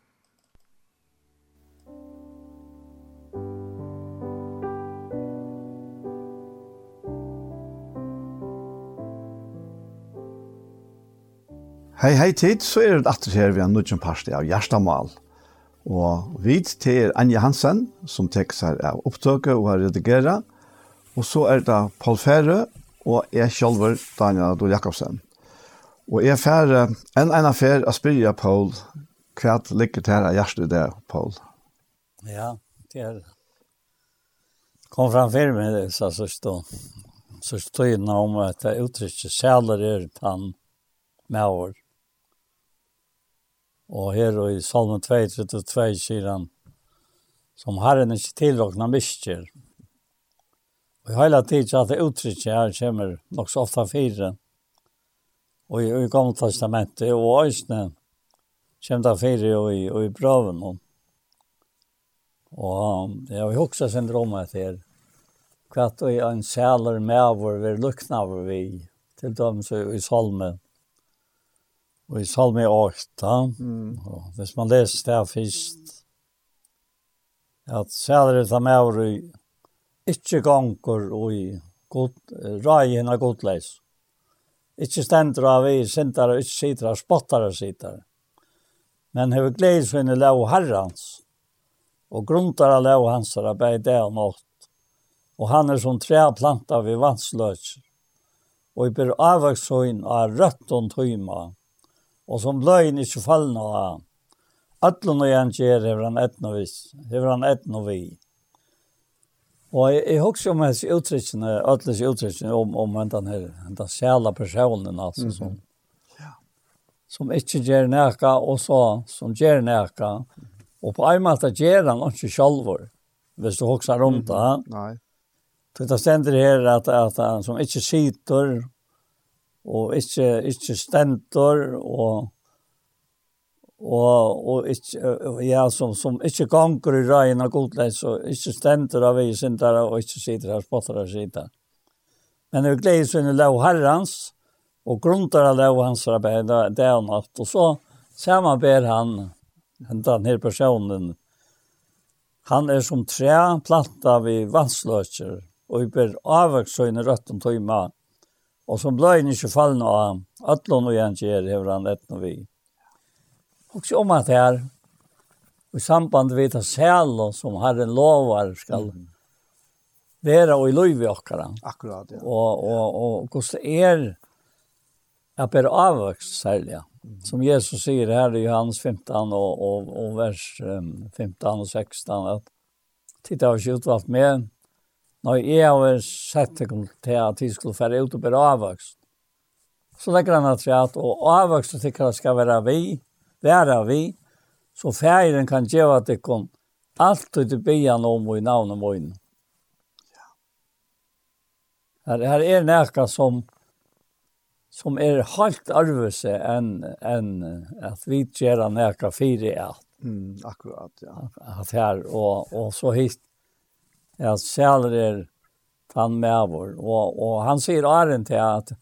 Hei, hei tid, så er det atter her vi har nødgjent parste av Gjerstamal. Og vi til Anja Hansen, som tekst her av opptøket og har redigeret. Og så er det Paul Fære og jeg selv, Daniel Adol Jakobsen. Og jeg fære, en en affær å spørre Paul, hva ligger til her av der, Paul? Ja, det er kom fram för mig det så så stå så stå om at det uttrykket sjæler er tann med år. Og her i salmen 232 sier han, som Herren ikke tilråkna misker. Og i hele tiden at det uttrykket her kommer nok så ofte fire. Og i, i Gamle Testamentet og øyne kommer det fire og i, og i brøven. Og, og jeg har hoksa syndromet her. Kvart og i en sæler med vår vi lukner vår vi. Til dem så i salmen Og i salme 8, mm. og hvis man leser det først, at sæler ta med over i ikke ganger og i god, rai henne godleis. Ikke stender av i sintere, ikke sitere, spottere sitere. Men heve gledes henne lov herrans, og gruntar av lov hans er bare det og nått. Og han er som tre planter ved vannsløs, og i ber avvøkshøyn av rødt og tøymer, og som bløyen ikke fallna av han. Atlen og han gjør hever han etn og vis, hever han etn og vi. Og jeg, jeg husker om hans uttrykkene, atles uttrykkene om, om den her, hentan sjæla personen, altså, mm -hmm. som, ja. som ikke gjør nækka, og så, som gjør nækka, og på en måte gjør han ikke sjalvor, hvis du husker om det. Mm -hmm. Nei. Det stender her at, at han som ikke sitter, og ikke, ikke stentor, og, og, og ikke, ja, som, som ikke ganger i røyen av godleis, og ikke stentor av vi sin der, og ikke sitter her, spotter spottere sitter. Men vi gleder seg inn i lov herrens, og grunter av lov hans arbeid, det er natt, og så samarbeid han, den her personen, Han er som tre planta vi vannsløkjer, og vi ber avvekst søgne røtten tøyma, Og som ble han ikke fallen av Atlon og igjen Gjer, hever han etten og vi. Og så om at her, i samband med det sælo som Herren lovar skal mm. være og i lov i okkara. Akkurat, ja. Og, og, og hvordan er at ber avvøkst særlig, ja. Mm. Som Jesus sier her i Johannes 15 og, og, og vers 15 og 16, at titta av ikke utvalgt med, Når jeg har sett dem til at de skulle fære ut og bli avvokst. Så legger han at jeg og avvokst tykker det skal være vi, være vi, så færen kan gjøre at det kom alt ut i byen om og i navnet mine. Her, her er nekka som som er halt arvese enn en, at vi gjør nekka fire i alt. Mm, akkurat, ja. At her, og, og så hit at sæler er tann vår. Og, og han sier æren til at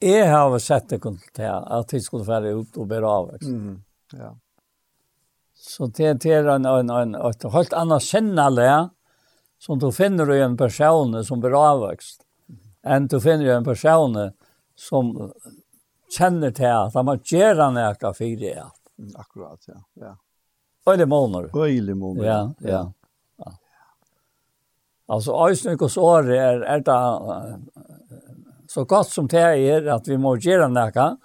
jeg har sett det til at de skulle være ut og bære av. Mm, ja. Så det, det er en, en, en, et helt annet sinnale som du finner i en person som blir avvokst, enn du finner i en person som kjenner til at han må gjøre noe for det. Akkurat, ja. ja. Øylig måneder. Øylig måneder, ja. ja. ja. Alltså Ösnykos så är är det så gott som det är att vi måste göra något.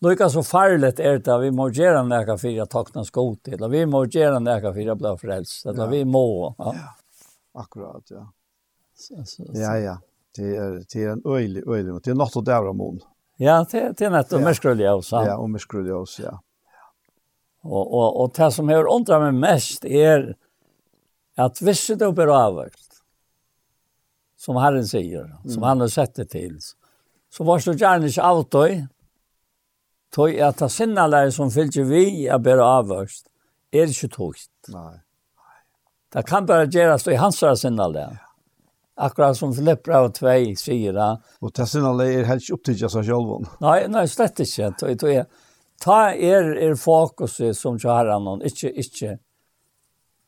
Lika så farligt är det att vi måste göra något för att tackna skot till. Vi måste göra något för att bli frälst. Eller vi må. Ja. ja. Akkurat, ja. Så, så, så. Ja, ja. Det är, det är en öjlig, öjlig. Det är något att dära mån. Ja, det, det är något att märskrulla oss. Ja, och märskrulla oss, ja. Och, och, och det som har undrat mig mest är att visst det blir avvärkt som Herren sier, som han har sett det til. Så var så gjerne ikke alt det, tog at det sinnalere som fylgjer vi er bare avvørst, er ikke togt. Nei. Det kan bare gjøres i hans sinnalere. Akkurat som Filippra og Tvei sier det. Og det sinnalere er helt ikke opptidget seg selv. Nei, nei, slett ikke. Tog, tog jeg. Ta er, er fokuset som kjæren, ikke, ikke,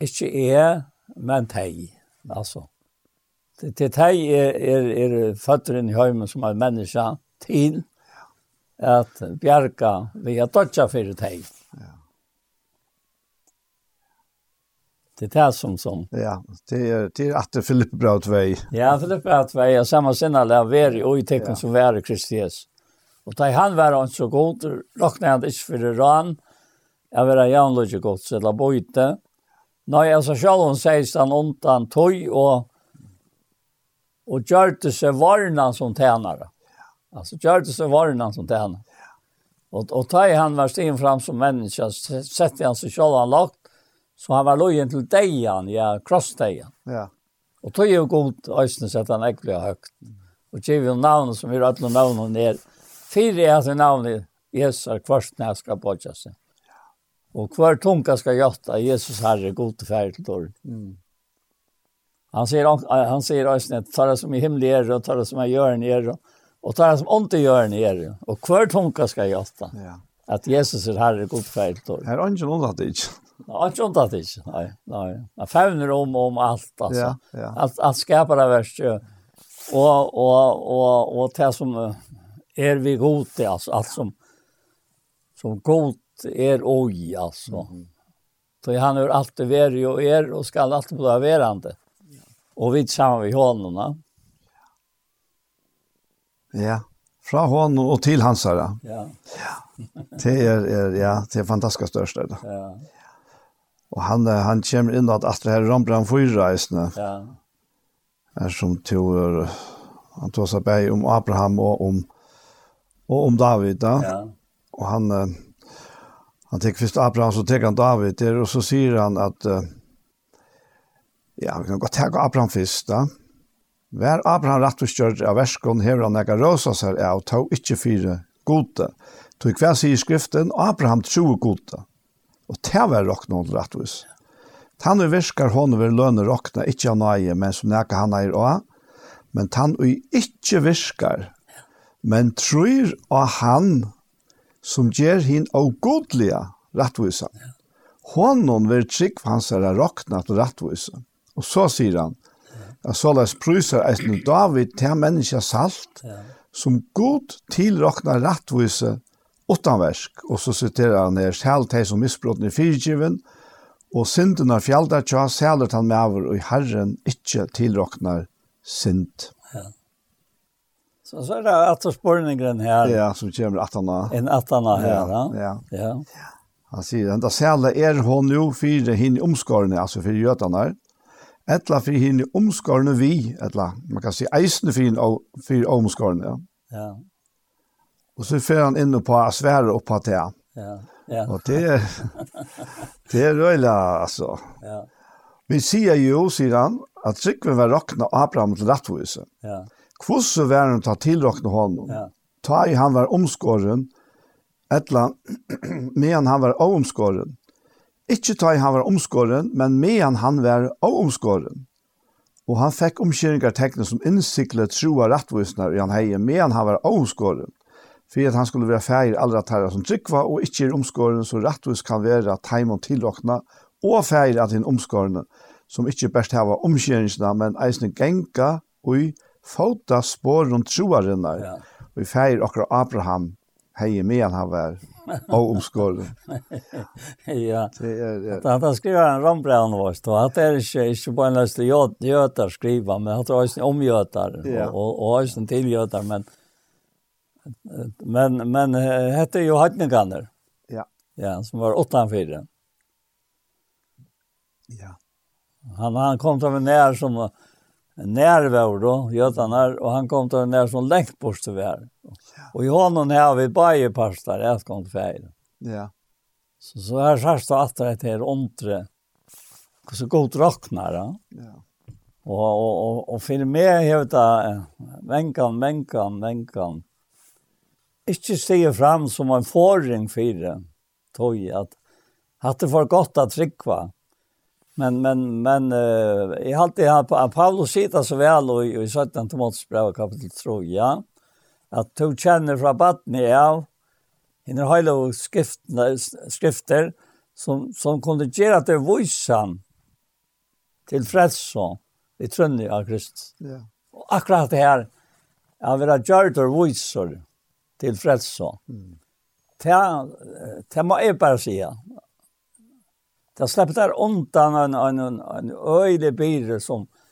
ikke er, men teg. Altså. Mm til deg er, er, er fatteren i høymen som er menneske til at bjerga vi har dødja for deg. Det er det som som. Ja, det er, det er at Philip Brautvei. Ja, Philip Brautvei er samme sinne av være og i tekken ja. som være Kristi Jesu. Og da han var han så god, råkna han ikke for ran, jeg var jævnlig ikke godt, så la bøyte. Når jeg så selv om sier han ondt han tøy, og och gjorde seg varna som tjänare. Alltså gjorde seg varna som tjänare. Och och ta han var stigen fram som människa sätter han sig selv han lagt så han var lojen till dejan, ja, krossdejan. Ja. Och tog jo god øyne så han äckliga høyt. Och gav ju navnet som vi alla namn och ner. Fyra är alltså namn Jesus er kvart når jeg ska bodja sig. Och kvar tunga ska götta Jesus herre god till til dårlig. Mm. Han säger han säger alltså att tar det som i himlen och tar det som i görn är och tar det som ont i görn är och kvar tonka ska jag ta. Ja. Att Jesus är herre god fältor. Här är ingen undrat det. Nej, inte annat det. Nej, nej. Han fävner om om allt alltså. Ja, ja. Allt allt skapar det värst ju. Och och och och det som är vi god det alltså allt som som god är oj alltså. Mm. Så han har alltid varit och är och ska alltid vara verande. Mm Og vi sammen med honom. Ja. ja. Fra honom og til hans herre. Ja. ja. Det er, er, ja, det er fantastisk størst. Det. Ja. Og han, han kommer inn at Astra herre Rambran 4 reisende. Ja. Er som tog, han tog seg bæg om Abraham og om, og om David. Da. Ja. Og han, han tenker først Abraham, så tenker han David der, og så sier han at, uh, Ja, vi kan godt tega Abraham først da. Vær Abraham rettforskjørt av verskon hever han ega røsas her av tog ikkje fire gode. Tog hver sier skriften, Abraham tro gode. Og det var rock noen rettvis. Tan vi virkar hon vil lønne rockna ikkje av nøye, men som neka han eier også. Men tan vi ikkje virkar, men tror av han som gjør hin og godlige Hon Honom vil trygg hans er rockna til rettvisan. Og så sier han, at så les prøyser eisen David til menneska salt, som god tilrakna rattvise utanversk. Og så siterer han her, selv til som misbrotten i fyrtjiven, og synden av fjallet tja, sælet han med over, og Herren ikke tilrakna synd. Ja. Så så er det at spørningen her. Ja, som kommer attana. En attana her, ja. Ja. ja. ja. Han sier, enda da er hon jo fire hinn omskårene, altså fire gjøtene her etla för hinn omskårene vi etla man kan si eisne för hin för ja. ja. Og så för han inne på svär och på det ja ja. Og det <laughs> det er røyla, altså. ja. Vi sier jo, sier han, at Sikven var råkna Abraham til rettvise. ja. Kvosse var han ta tilråkna honom ja. Ta i han var omskåren, etla <clears throat> medan han var omskoren Ikke ta i han var omskåren, men med han han var av omskåren. Og han fikk omkjøringar tekne som innsiklet troa rettvisnar i han heie, med han han var av omskåren. For at han skulle være feir allra tæra som tryggva, og ikke er omskåren, så rettvis kan være at heimon tilåkna, og færre at hinn omskårene, som ikke best hava omkjøringsna, men eisne genga ui fauta spåren troarinnar, ja. og i færre akkurat Abraham heie, med han han var och omskålen. <laughs> ja. Det er, det. Att han skriver en rambrand vars då. Att det är inte inte bara en löst götar skriva men att det är om götar och och har inte till götar men men men hette ju Hatningander. Ja. Ja, som var 84. Ja. Han han kom till en när som närvaro då, götarna och han kom till en när som längt bort så var. Och Johan har vi bara pastar jag ska inte fejla. Ja. Så så här särskilt att det här ontre. Så gott rocknar. Ja. ja. Och och och og för mig har det vänkan vänkan vänkan. Ikke se fram som en förring för det. Toj att at det var godt att trycka. Men men men eh uh, i allt det här Paulus sitter så väl och i 17 Timoteus brev kapitel 3 ja at du kjenner fra battene av henne høyla og skrifter som, som kunne gjøre at det er vøysan til frelse i trønne av Kristus. Ja. Og akkurat det her, at vi har gjort og vøyser til frelse. Mm. Det, det må jeg bare si. Det slipper der undan en, en, en, en øylig byrde som, som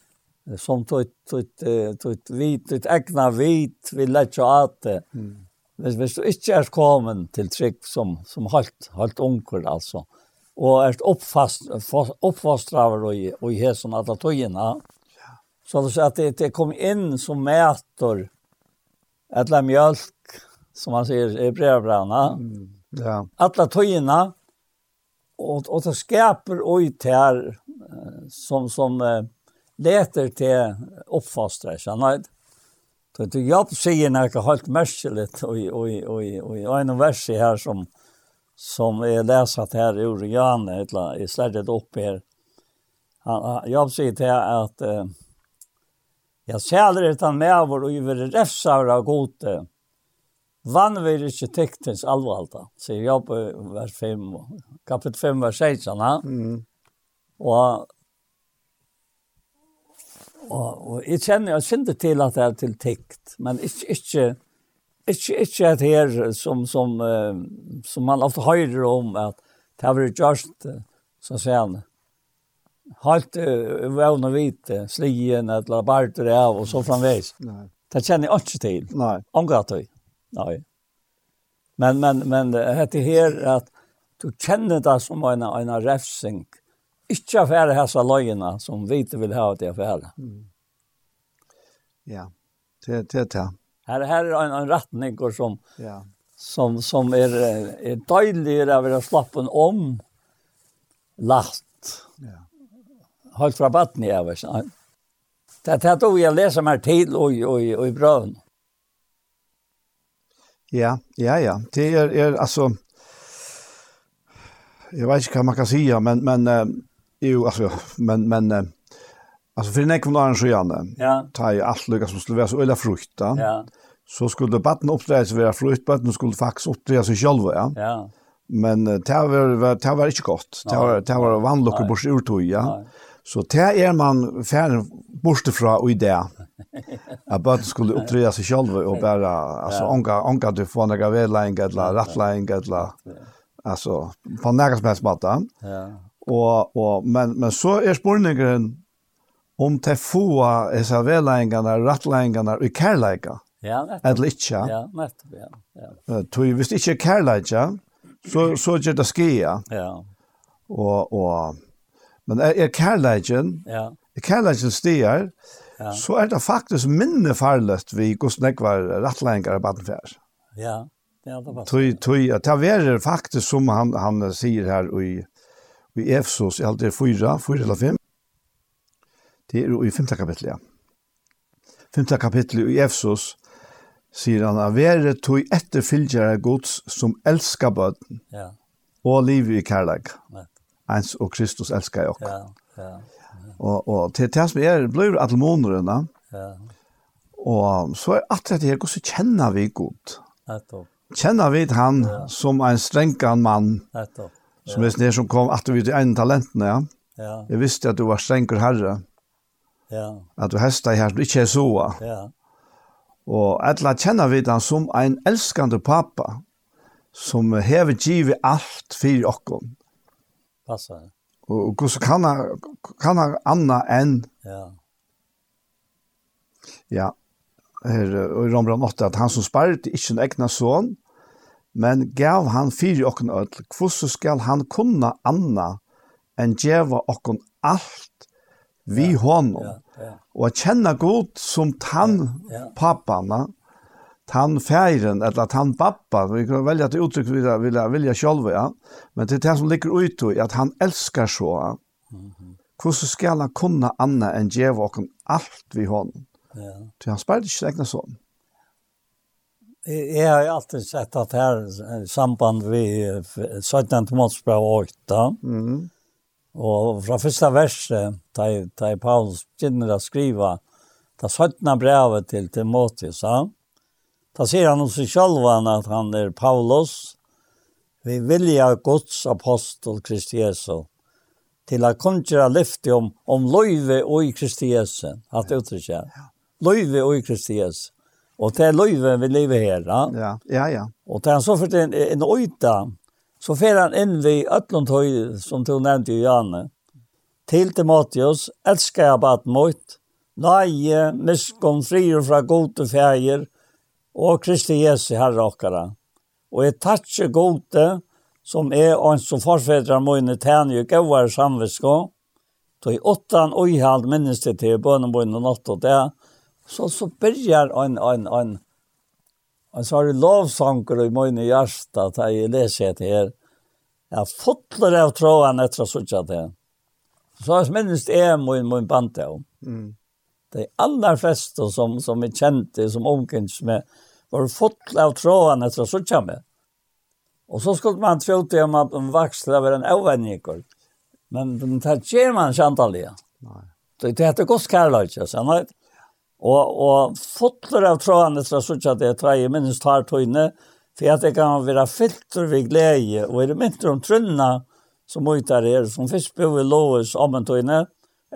som tut tut tut vit tut egna vit vi lägger at mm. hvis hvis du ikke er kommet til trygg som som halt halt onkel altså og er oppfast oppfastraver og og her som alla tøyna så det så at det, det kom inn som mætor alla mjölk som man säger i brevbrana mm. ja alla tøyna och och det skaper oj tär som som leter til oppfastra, skjønner jeg. Så du jobb sier noe helt merkelig, og i en vers her som, som er leset her i eller jeg slettet opp her. Han, jobb sier til at uh, jeg sæler etter med vår og gjør refsar av gode. Vann vi ikke tektens alvalda, sier jobb vers 5, kapitel 5, vers 16. Mm. Og Og, og jeg kjenner, jeg kjenner til at det er til tikt, men ikke, ikke, ikke, ikke et her som, som, som man ofte hører om, at det har vært gjørst, så sier han, halt vevn og hvite, slien, eller barter av, og så framveis. Nei. Det kjenner jeg ikke til. Nei. Omgatt vi. Nei. Men, men, men det heter her at du kjenner det som en, en refsing, ikke affære hessa løgene som vi ikke vil ha til affære. Mm. Ja, det er det. Her, her er en, en retning som, ja. som, som er, er døyligere av å slappe om lagt. Ja. Holdt fra batten i øvers. Det er det jeg leser meg til og, og, og i brøven. Ja, ja, ja. Det er, er altså... Jeg vet ikke hva man kan si, men, men Jo, altså, men men eh, alltså för nästa gång så gärna. Ja. Ta ju allt lika som skulle vara så ölla frukta. Ja. Så skulle debatten uppstå så vara fruktbatten skulle faktiskt uppstå sig själva, ja. Ja. Men det var det var inte gott. Det var det var vanlockor bort ur tog, ja. Så det är man färden bort fra och i det. Att bara skulle uppträda sig själva och bara alltså anka anka du får några vädlänga eller rattlingar eller alltså på några som helst Ja. Og, og, men, men så er spurningeren om til få disse vedleggene, rettleggene og kærleggene. Ja, nettopp. Eller ikke. Ja, nettopp, ja. ja. Tog, hvis det ikke er kærleggene, så, så gjør det skia. Ja. Og, og, men er, er kærleggene, ja. er kærleggene stier, ja. så er det faktisk minne farligt vi hvordan jeg var rettleggene og badenfjær. Ja, ja, det var det. Tog, tog, det er faktisk som han, han sier her i i Efsos i alder 4, 4 eller 5. Det er i 5. kapittel, ja. 5. kapittel i Efsos sier han at være tog etterfylgjere gods som elsker bøten ja. og liv i kærlighet. Ja. Ens og Kristus elsker jeg også. Ja, ja. Og, og til det som er, blir alle månedene. Ja. Og så er at det her, hvordan kjenner vi godt? Kjenner vi han ja. som en strengkan mann? Nettopp Som är det som kom att du vid en talenten, ja. Ja. Jag visste att du var strängur herre. Ja. Att du hästa i här, du inte är så. Ja. Och alla känner vi den som en älskande pappa som hever givet allt för oss. Passar. Och hur kan han, kan han anna än? Ja. Ja. Her, og i Rombrand 8, at han som spart ikke en egna son, men gav han fyrir okken öll, hvordan skal han kunna anna enn djeva okken alt vi ja, honom. Ja, ja. Og at kjenna god som tann ja, ja. pappana, tann færen, eller tann pappa, vi kan velja til uttrykk vi vilja, vilja sjálf, ja. men det er det som ligger ut i at han elskar så. Mm -hmm. Skal han kunna anna enn djeva okken alt vi honom. Ja. Så han spør ikke egna sånn. Jeg har alltid sett at her samband vi 17. målsbra 8. Mm. Og fra første verset, da Paulus begynner å skrive da 17. brevet til Timotheus, da sier han hos selv at han er Paulus, vi vilja Guds apostel Kristi Jesu, til å kunne lyfte om, om løyve og i Kristi Jesu, at det uttrykker. Løyve og i Kristi Jesu. Og det er løyve vi lever här. Ja, ja, ja. Og Och den så för en, en øyta, så fer han inn vi Ötlundhøy, som du nevnte i Janne. Til Timotheus, elsker jeg bare mot, nøye, miskom, frier fra gode feir, og Kristi Jesu herre okkara. Og jeg tatsje gode, som er og som forfedrar mine tænje gauar samvisko, tog i åttan og i halv minnes det til bønnen bønnen og nått og det, så, så börjar en, en, en, en så har du lovsanger i mine hjärsta att jag läser det här. Jag fotlar av tråden efter att sådär det. Så jag minns det är min, min band då. Mm. De alla flesta som, som är kända, som omkänns med, var fotlar av tråden efter att sådär det. Och så skulle man tro till om att man vaxlar över en avvänjning. Men det här ger man inte antagligen. Nej. Det heter gott kärlek. Så han har Og, og fotler av trådene til å sitte at jeg tar i minst tar tøyne, for at det kan være filter ved glede, og er det mindre om trønene som uttar er, som først bor i Lovis om en tøyne,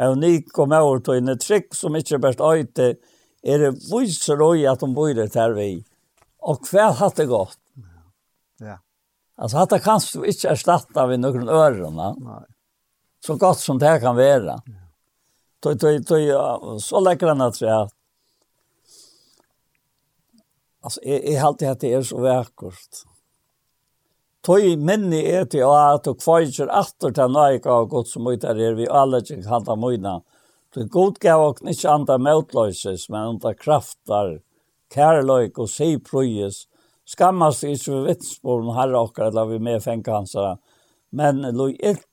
og med kom over tøyne, trygg som ikke er best øyte, er det viser og at de bor det her vi. Og hva hatt det gått? Ja. Altså, hatt det kan du ikke erstatte ved noen ørene. Nei. Så godt som det kan være. Ja. Tøy, tøy, tøy, så legger han at det Alltså är är allt det här det är så verkligt. Toi minni er til at og kvajer atter til nøyga og godt som ut er vi alle ikke handa møyna. Du god gav og ikke andre møtløses, men under kraftar, kærløyk og si prøyes. Skammast vi ikke ved vittsporen herre okker, eller vi med fengkansere. Men lo ilt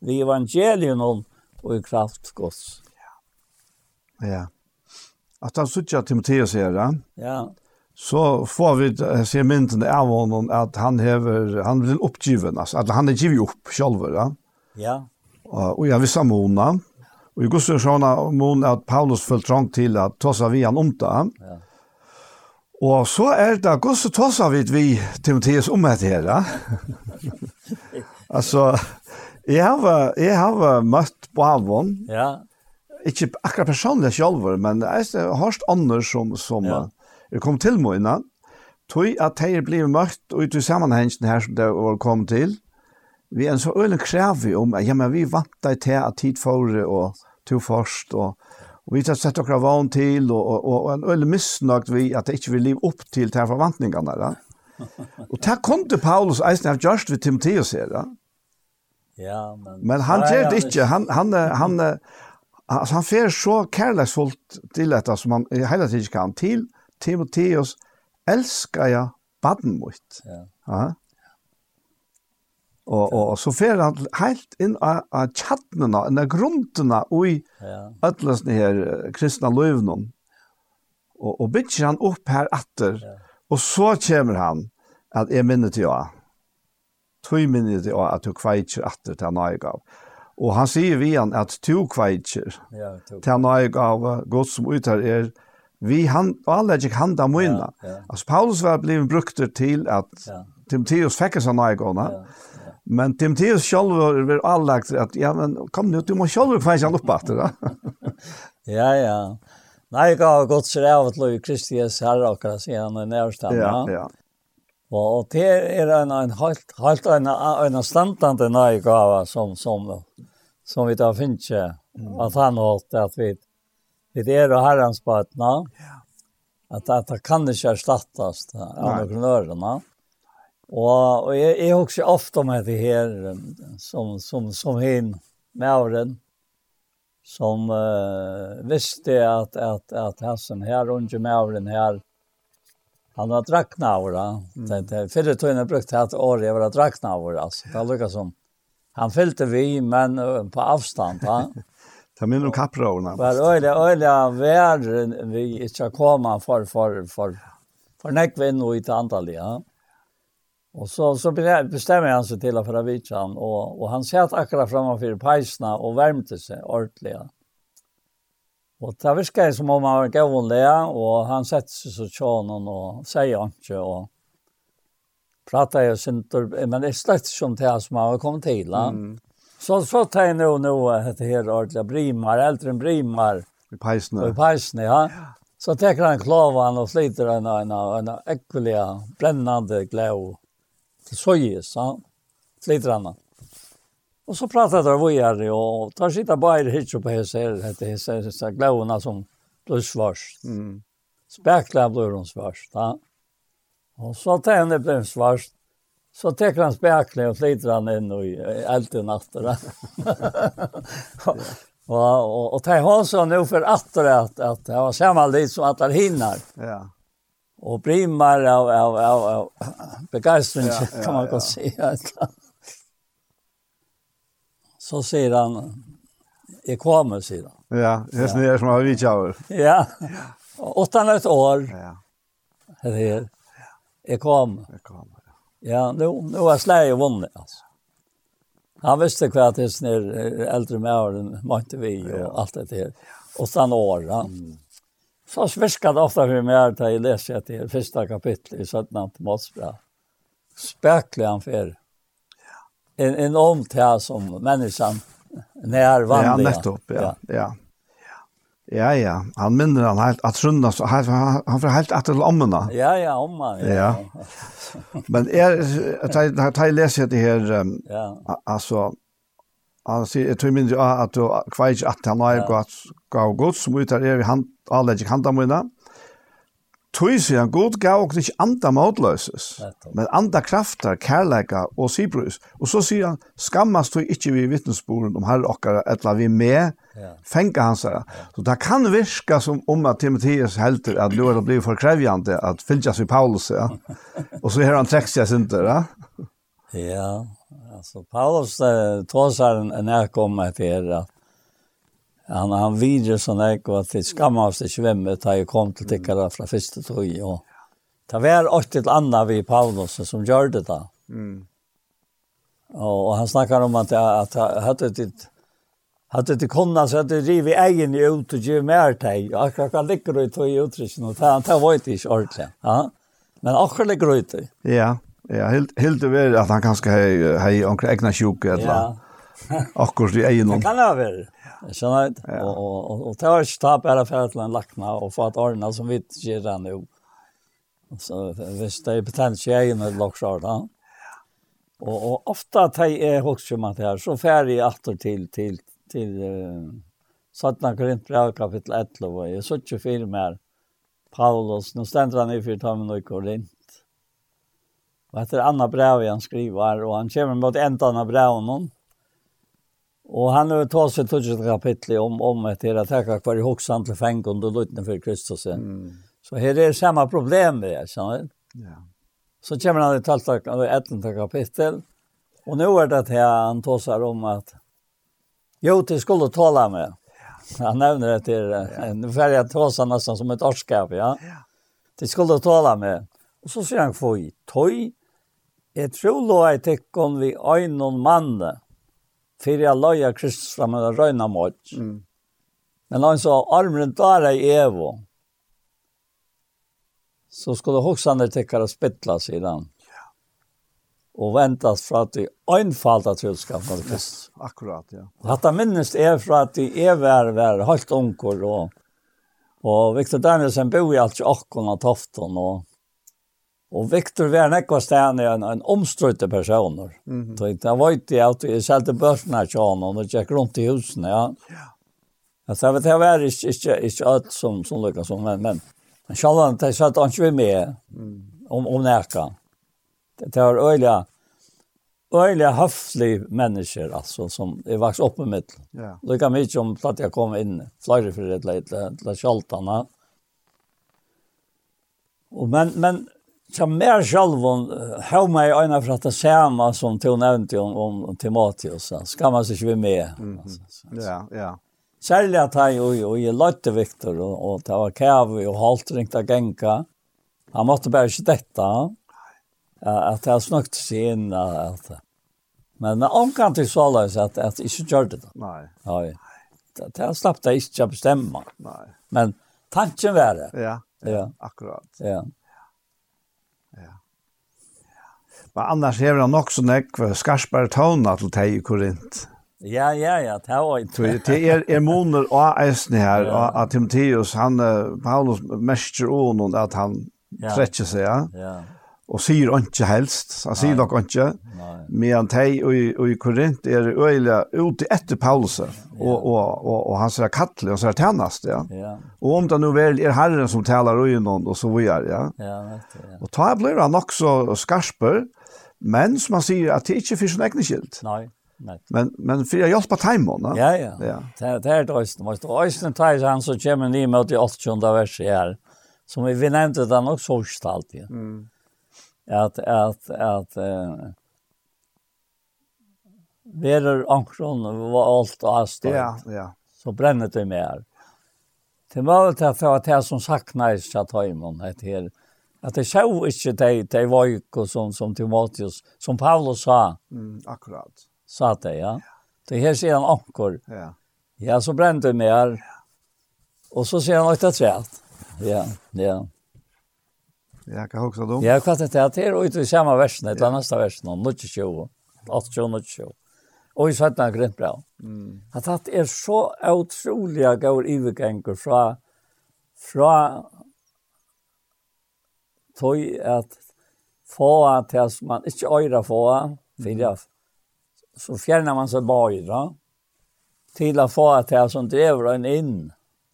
vi evangelien om og i kraft gods. Ja. Ja. At han suttet Timotheus her, ja? Ja så får vi se mynden av honom att han hever, han blir uppgiven alltså att han är givet upp själv ja. Ja. Och jag vill samordna. Och i Gustav Sjona mån att Paulus föll trång till att ta sig vid han om det. Ja. Og så er det Gustav tar sig vid vi Timotheus om det här. Ja? <laughs> alltså jag har jag har mött på avon. Ja. Ikke akkurat personlig själv men jeg har hørt andre som som ja er kom til mig innan. tog at de er blivet mørkt ut i sammenhengen her som det var kommet til, vi er en så øyne krev om, ja, men vi vant deg til at tid for og to først, og, og vi har sett dere vann til, og, og, og og en øyne misnøkt vi at det ikke vil liv opp til til forvantningene. Da. <laughs> Og det kom til Paulus eisen av Gjørst ved Timotheus her. Da. Ja, men... Men han gjør det ikke. Han, han, han, han, han, han fer så kærleksfullt til dette som han hele tiden kan til, Timotheus elskar jeg baden mot. Ja. Ja. Og, og, og så fer han helt inn av, av tjattnene, inn av grunnene i ja. ødelsen her kristne løvene. Og, og bygger han opp her atter, ja. og så kommer han at jeg minner til å, Tøy minner til å, at du kveitjer atter til han har gav. Og han sier vi han at du kveitjer ja, til han har gav, godt som uttar er, vi han allergic handa munna. Ja, ja. Alltså Paulus var blivit brukt till att ja. Timoteus fick en sån Ja. Men Timoteus själv var allagt att ja men kom nu du måste själv finns han uppe efter det. <laughs> ja ja. Nej jag har gått så där att Louis Christias herre och kan se han är. Ja ja. Och det är en en helt helt en en standande nej som som som vi tar finns att han har att vi det är det här hans partner. Att att det kan inte ersättas entreprenörerna. Och och jag är också ofta med det här som som som hin åren som uh, visste att att att Hassen här under Mauren här han var dracknaura. Mm. Det det, tog han brukt att år jag var dracknaura alltså. Det lukar som han fällde vi men på avstånd va. <laughs> Ta med om kapprorna. Var øyla, øyla, vær vi for for for. Fornekk för för näkvinn och ett antall, ja. Och så så bestemmer han sig till å fra vitsan och och han satt akkurat framför pejsarna och värmte sig ordentligt. Och det virkar som om han var gåvånlig, og han sette seg så tjånen og sier han ikke, og prater jeg sin men det er slett som det som han har kommet til. Mm. Så så tar jag nog nog att det här ordla brimar, äldre brimar. I pejsne. I pejsne, ja. Så tar han klavan och sliter en en en äckliga brännande glöd. Det så ju så sliter han. Och så pratar de vidare och tar sitta bara hit på här så det är så glädjerna som blir svars. Mm. Spärklar blir de svars, ja. Och så tar han det blir svars. Så teker han spekler og flyter han inn i elden etter det. Og, og, og tar han så nå for etter at, at det var samme litt som at det hinner. Ja. Og brimmer av, av, av, av begeistring, ja, ja, <laughs> kan man godt ja. si. så sier han, jeg kommer, sier han. Ja, det er ja. som har vidt av. Ja, åttan et år. Ja. Det her. Jeg kommer. Jeg kommer. Ja, nu, nu har Sverige vunnit alltså. Han visste vad det är när äldre med åren, måtte vi och ja. allt det där. Och sen år. Ja. Mm. Så sviskade ofta för mig att jag läste att det är första kapitlet i Sötnant Motsbra. Späcklig affär. En enormt här som människan när vandrar. Ja, nettopp, ja. ja. ja. Ja, ja. Han minner han helt at Sunda, han, han får helt etter lommene. Ja, ja, omma. Ja. ja. Men er, jeg, jeg leser det her, um, ja. altså, han sier, jeg tror mindre at du kvar ikke at han har gått gav gods, som ut her er vi hand, avlegger handa mine, Tui han, god gav okken ikke anda måtløses, men anda krafter, kærleika og sibrus. Og så sier han, skammas du ikke vi vittnesboren om herre okkara, etla vi med, ja. fenga hans herre. Så det kan virka som om at Timotheus helter at nu er det blivit forkrevjande at fylgjas seg Paulus, ja. <laughs> og så har han trekt seg synder, ja. Ja, altså Paulus uh, tåsar en, en etter at han han vidre sån där og att det skammast det svämme ta jeg kom till tickare från första tog och ta väl åt till andra vi Paulus som gjør det da. Mm. Och han snackar om att att hade det hade det kunnat så att det rivi egen ut och ge mer till. Jag kan kan lägga det till utrisen och ta ta vart i ordet. Ja. Men också lägger ut. Ja. Ja, helt helt det att han kanske hej hej onkel egna sjuk eller. Ja. <laughs> akkurat i egen. Det kan det være. Jeg skjønner ikke. Ja. Og, og, og det var ikke ta bare for til en lakna og få et ordene som vi gjør den nå. Så hvis det er betent ikke egen med laksjord da. Og, og ofte tar jeg også om det her, så fer jeg atter til, til, til uh, Satna Korintbrev kapittel 11, og jeg så ikke film her. Paulus, nu ständer han i för tammen och Korint. Och efter andra brev han skriver, och han kommer mot ändan av breven. Og han har tagit sig till ett kapitel om, om att det är att tacka kvar i hoxan till fängkund och lutna för Kristus. Mm. Så här är samma problem med det, känner? Ja. Så kommer han till ett kapitel. Och nu är det att han tar om att Jo, det skulle tala med. Han nämner det är en färgad tåsa nästan som ett årskap, ja. Det skulle tala med. Och så säger han, får i toj. Jag tror då jeg det kom vi ögon mannen fyrir jag loja Kristus fram och røyna mot. Mm. Men han sa armen där i Evo. Så skulle hoxande tekkara spittla sier han. Och ventas för att de einfalda troskapen av Kristus. Ja, akkurat, ja. Och att det minnes är för att det är vär, vär, helt onkor och Och Victor Danielsen bor i alt i Akkon och Tofton och Og Victor var nekva stedene en, en omstrøyte personer. Mm -hmm. Så jeg vet ikke at jeg selte børsene til honom og gikk rundt i husene. Ja. ja. Jeg vet, jeg var ikke, ikke, ikke alt som, som lykkes som, men, men, men selv om jeg satt han ikke med mm. om, om nekka. Det, det var øyelig, øyelig høflig mennesker, altså, som jeg vaks oppe med. Ja. Lykket mye om at jeg kom inn, flere for det, til, til, til sjaltene. Og men, men, Så mer själv hon mig ena för att det samma som du nämnt om, om Timotheus. Ska man sig inte med. Mm -hmm. Ja, ja. Särskilt att han och, och jag lötte Viktor och, och det var kärv och halt ringt att gänka. Han måste bara inte detta. Att det har snökt sig in. Att, men omkant till så att, att inte gjorde det. Nej. Ja, det har slappt det inte att bestämma. Nej. Men tanken var det. Ja, ja, ja. akkurat. Ja. Men annars hever han også nekve skarspare tåna til teg i Korint. Ja, ja, ja, det var ikke. Det er, er moner og eisne her, og at Timotheus, han, Paulus mestrer ånden at han ja. trekker seg, ja. ja og sier ikke helst, han sier nok ikke, men teg og, og i Korint er øyelig ute etter Paulus, og, og, og, og han sier kattelig, og sier tjennast, ja. ja. Og om det nå vel er Herren som taler øynene, og så videre, ja. ja, vet du, ja. Og ta blir han nok så skarper, Men som man sier, at det er ikke for en egne skilt. Nei, nei. Men, men for jeg hjelper timen, Ja, ja. ja. Det, det er det øyne. Og øyne tar han som kommer ni med til 80. verset her, som vi nevnte den nok så ikke alltid. Mm. At, at, at, uh, verer ankron og alt og avstånd. Ja, ja. Så brenner det mer. Det var det for at jeg som saknar ikke at høymon, et helt Att det såg inte det var ju som, som Timotheus, som Paulus sa. Mm, akkurat. Sa det, ja. Det här ser han ankor. Ja. Ja, så brände mer. Ja. Och så ser han åtta trätt. Ja, ja. Ja, kan också då. Ja, kvart det här är ute i samma versen, ett annat versen, om något tjugo. Åtta tjugo, något tjugo. Och i svartna grint bra. Mm. Att det är så otroliga går övergångar från, från tog at få til som man ikke øyre få, fyrir, så fjerner man seg bare, til å få til som drever en inn.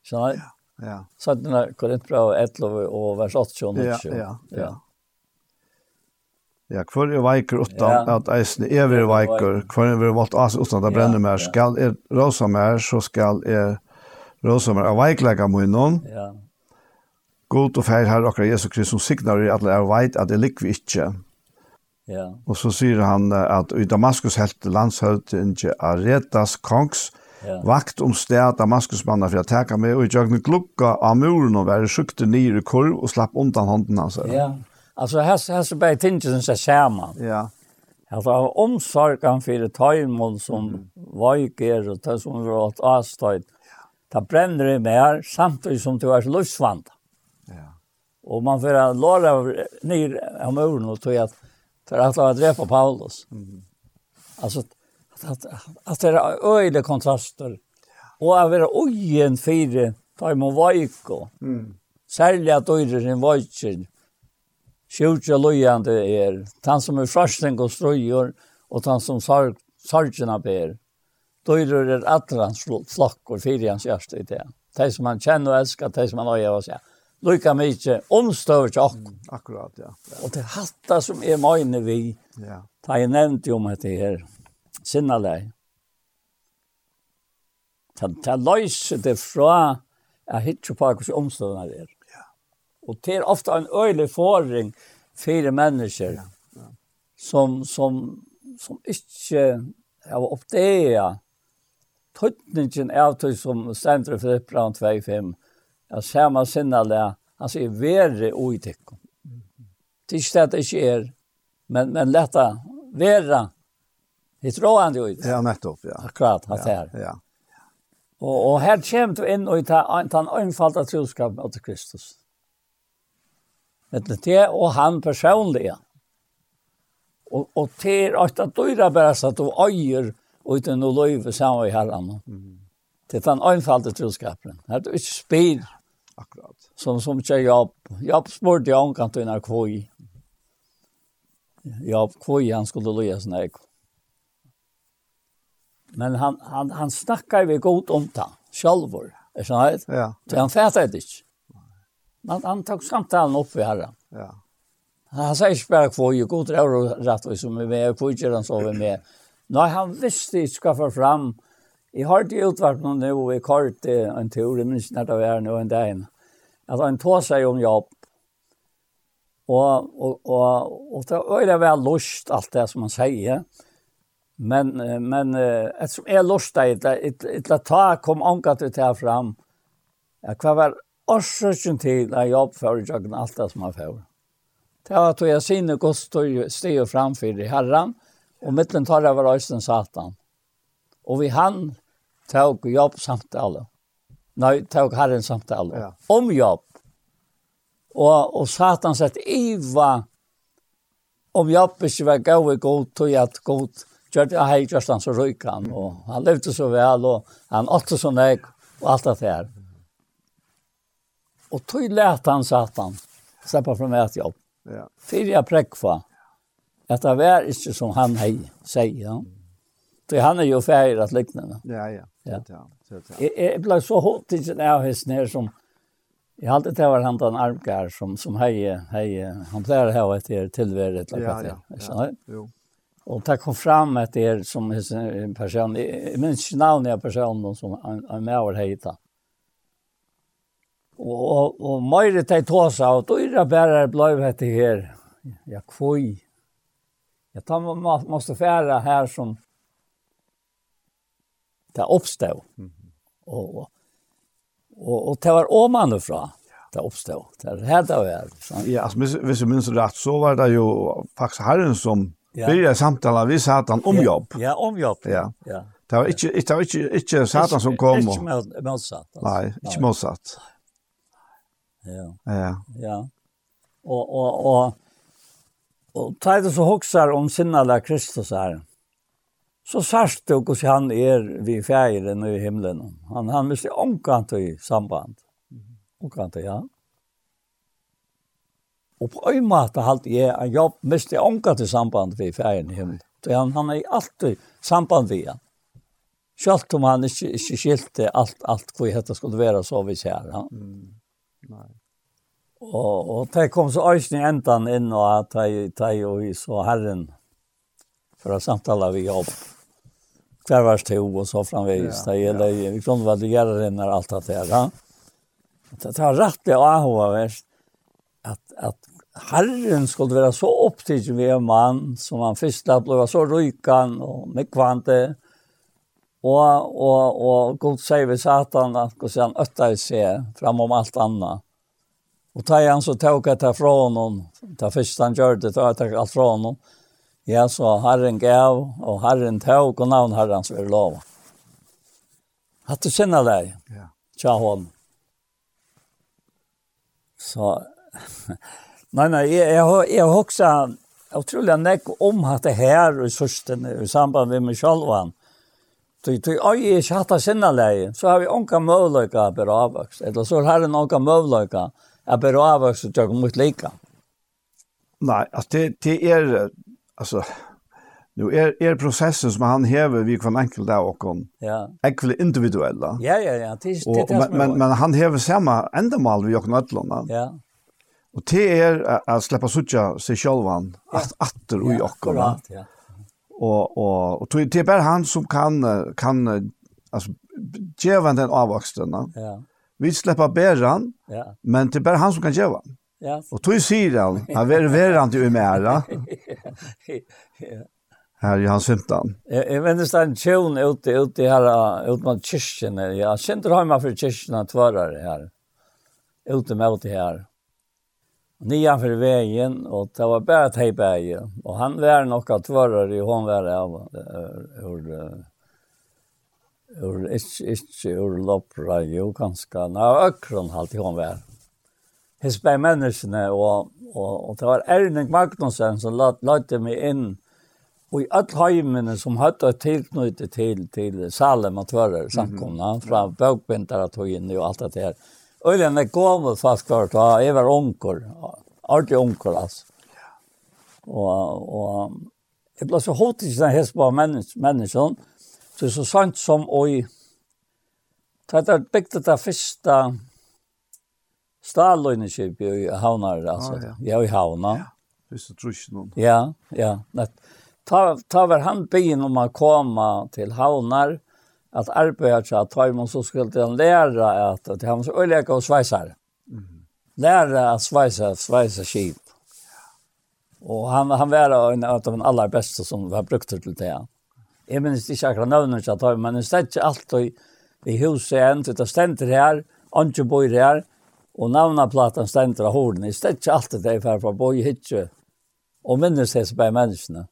Skjønner du? Ja. ja. Så det er Korintbrev 11 og vers 8, 8, 8, 8. Ja, ja, ja. Ja, kvar er veiker utan ja. at eisen er vi veiker, kvar er vi valgt as utan at det brenner mer, skal er rosa mer, så skal er rosa mer av veiklega munnen, ja. God og fær herre akkurat Jesus Kristus som signar i alle er veit at det likvi ikkje. Ja. Og så sier han at i Damaskus helt landshøyt ikke Aretas kongs, ja. vakt om sted Damaskus manna for å teka med, og i jøgnet glukka av muren og være sjukte nyr i kurv og slapp undan hånden hans. Ja, altså her, her så bare som seg sammen. Ja. Alltså av omsorgen för tajmon som mm. vajker och det som var ett avstöjt. Det bränner det mer samtidigt som det var livsvanta. Och man får låra ner av muren och tog att för att han drepa Paulus. Mm. Alltså att, att, att det är öjliga kontraster. Och att vara ojen fyra tar emot vajko. Mm. særlig at öjliga sin vajkid. Sjutja lojande er. tan som er frösten og strøyer, og han som sarg, sargerna ber. Døyrer er atler hans flokk og fyrir hans hjerte i det. De som han kjenner og elsker, de som han øyer og sier lika mycket omstör till oss. Akkurat, ja. Och det hatta som er mine vi. Ja. Ta nevnt jo om det här. Sinna dig. Ta, ta löjse det fra jeg hittar på hos omstående er. Ja. Og det er ofte en øyelig foring fire mennesker ja. Ja. som, som, som ikke har oppdaget tøtningen av det som sentrum for 1.25 at samme sinnalega, han sier verre og i tikkum. Det är ikke det det ikke er, men, men lätta vera, det er råande og i Ja, nettopp, ja. Akkurat, hatt her. Ja, ja. Og, og her kommer du inn og i den øynfalda troskapen av Kristus. Med det og han personlige. Og, og det er at det dyrer bare så at du øyer uten å løyve sammen i herren. Mm Det er den einfalde troskapen. Det er ikke spyr. Akkurat. Som som ikke er Jobb. Jobb spurte jeg om kan du er kvøy. Jobb kvøy han skulle løye sin egen. Men han, han, han snakker vi godt om det. Sjølvor. Er sånn heit? Ja. Så han fæter det ikke. Men han tok samtalen opp i herren. Ja. Han sier ikke bare kvøy. God rett og rett og som vi med. Kvøy ikke han så vi med. Nei, han visste ikke hva for frem, Jeg har ikke utvart noe nå, og jeg har ikke en tur, jeg minns når det var nå en dag. At han tog seg om jobb. Og, og, og, og det var jo vel lust, alt det som han sier. Men, men ettersom jeg lust deg, etter at ta kom angat til her fram, Ja, hva var årsøkken til at jobb for jobben alt det som man får. Det var at jeg sinne godt steg framfor i herren, og mittlen tar over øysten satan. Og vi han tog jobb samtale. Nei, tog herren samtale. Ja. Om jobb. Og, og satan sett iva om jobb ikke var gav i god, tog jeg at god, gjør det hei, gjør han så røyk han, og han levde så vel, og han åtte så nek, og alt det her. Og tog lät han satan, släppa från ett jobb. Ja. Fyra präckfa. Att det var inte som han hej, säger han. Det han är ju färdig att likna. Ja, ja. Ja. Ja. Jag blev så hårt i sin här ner som Jag har alltid varit han en armgar som som hej hej han plejer här och heter tillvärde ett Ja, ja. ja. Jo. Och det kom fram att det är som en person men namn är personen som en och heta. Och och mer det tog så och då är det bara blev det här. Ja, kvoj. Jag tar man måste färra här som det oppstod. Mm. Og, og, og, og det var omanifra det oppstod. Det er helt av er. Ja, altså, hvis, hvis jeg minns rett, så var det jo faktisk Herren som ja. begynte samtala vi Satan om jobb. Ja, om jobb. Ja. ja. Det var ikke, det var ikke, ikke Satan som kom. Ikke, med motsatt. Nei, ikke motsatt. Ja. Ja. Ja. Och och och och tajde så hoxar om sinnala Kristus här så sørst du hvordan han er vi fjæren i himmelen. Han, han måste omkant i samband. Omkant i. Ja. Og på en måte halte jeg en jobb måste omkant i samband vi fjæren i himmelen. Så han, han er alltid samband vi han. Selv om han ikke, ikke skilte alt, alt hvor dette skulle være så vi ser. Ja. Mm. Nei. Og, og det kom så øyne endan inn og at jeg, jeg og så herren for å samtale vi jobb där var det och så framvis där gäller det vi kunde väl göra det när allt att det att Det har rätt det ha värst att att Herren skulle vara så upptagen vid en man som han först lät blev så rykan och mycket Och, och, och god säger vi Satan att gå sedan i sig fram om allt annat. Och ta han så tog jag ta från honom. Ta först han gör det, ta jag allt från honom. Ja, så Herren gav, og Herren tog, og navn Herren som er lov. Hatt du kjenner deg? Ja. Tja hånd. Så, <laughs> nei, nei, jeg, jeg, jeg har også utrolig nekk om at det her i sørstene, i samband med meg selv, Tui du, oi er chatta sinna lei, så har vi onka møvløyka å bera avvöxt. Eller så har herren onka møvløyka å bera avvöxt og tjøk mot lika. Nei, alltså det, det er, alltså nu är är processen som han häver vi kan enkelt där och kon. Ja. Enkelt individuella. Ja ja ja, det det det. Men men, men han häver samma ändamål vi och nåtlanda. Ja. Och det är att släppa sucha sig självan att åter och jag kommer. Ja. Och och och det är bara han som kan kan alltså ge den avväxten. Ja. Vi släpper bäran. Ja. Men det är bara han som kan ge den. Ja. Och tog sier han, han er verant i med Her i hans hymtan. Jeg, jeg minnes det er en tjon ute ute her, ute mot kyrkan. Jag kände hjemme for kyrkan att vara här. Ute med ute her. Nian for vägen og det var bare bara tejbäge. Og han var nok att vara og hun var av hur Ur ikke, ikke ur loppra, jo, ganske, nei, økron halte hon vær hispe menneskene, og, og, og det var Erling Magnussen som lagde meg inn og i alle heimene som hadde tilknyttet til, til Salem og Tvører, samkomna, mm -hmm. fra bøkbindere inn og alt det her. Og det er gammel fast klart, og jeg var onker, alltid onker, altså. Og, og jeg ble så hodt i sånn hest på menneskene, så så sant som, og det er bygd det første Stalloineskip i havnar altså. Ah, ja. ja, i havna. Ja. Visst du tror ikke noen. Ja, ja. Nett. Ta ta var han byen om å komme til havnar at arbeidet seg, att ta så skulle han lære at, at han så öliga og svetsar. Mm. Lära att sveise, svetsa skip. Og han han var en av de aller beste som var brukt til det. Jeg minns ikke akkurat navnet så att men det stäcks ikke alltid i huset igjen, det ständer her, anke bor her, Og navnaplatan stendra horden. Jeg stedt ikke alltid det for for boi hitje og minnes det som menneskene.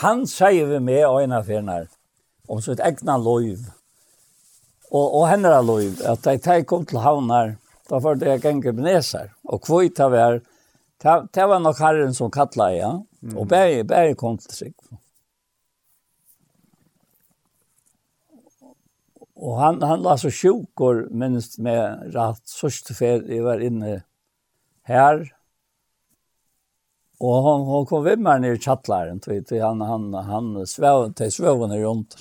Han sier vi med øyne henne om sitt egna loiv og, og hennera loiv at de teg kom til havnar da var det genge beneser og kvoita var det var nok herren som kattla ja og bare bæg kom til sikk. Og han han la så sjukor minst med rett sørste fer i var inne här. Och han han kom ved meg ned i chattlaren till han han han sväv till sväven rundt.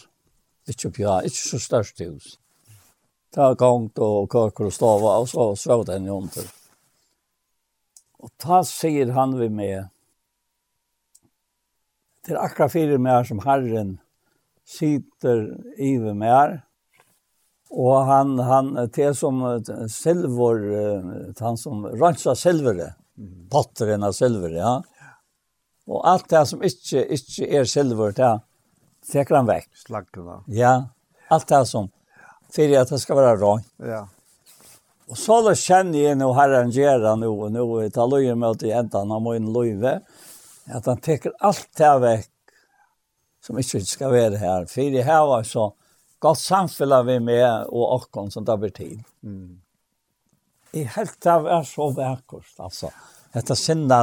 Ikke på ja, ikke så störst hus. Ta gongt og køker og stava og så svev den rundt. Och ta sier han vi med, Det är akra mer som Herren sitter i med mig Och han han til som silver han som rensar silveret. Potteren av silver, ja. Och allt det som inte inte är silver det teker han väck. Slaggarna. Ja. Allt det som för att det ska vara rent. Ja. Och så då känner jeg nu herren han nu och nu tar löjen med att ända han må in löve. Att han tar allt det vekk, som inte ska vara här. För det här var så godt samfunnet vi med og åkken som det blir tid. Mm. Jeg helt det er så vekkert, altså. Dette sinne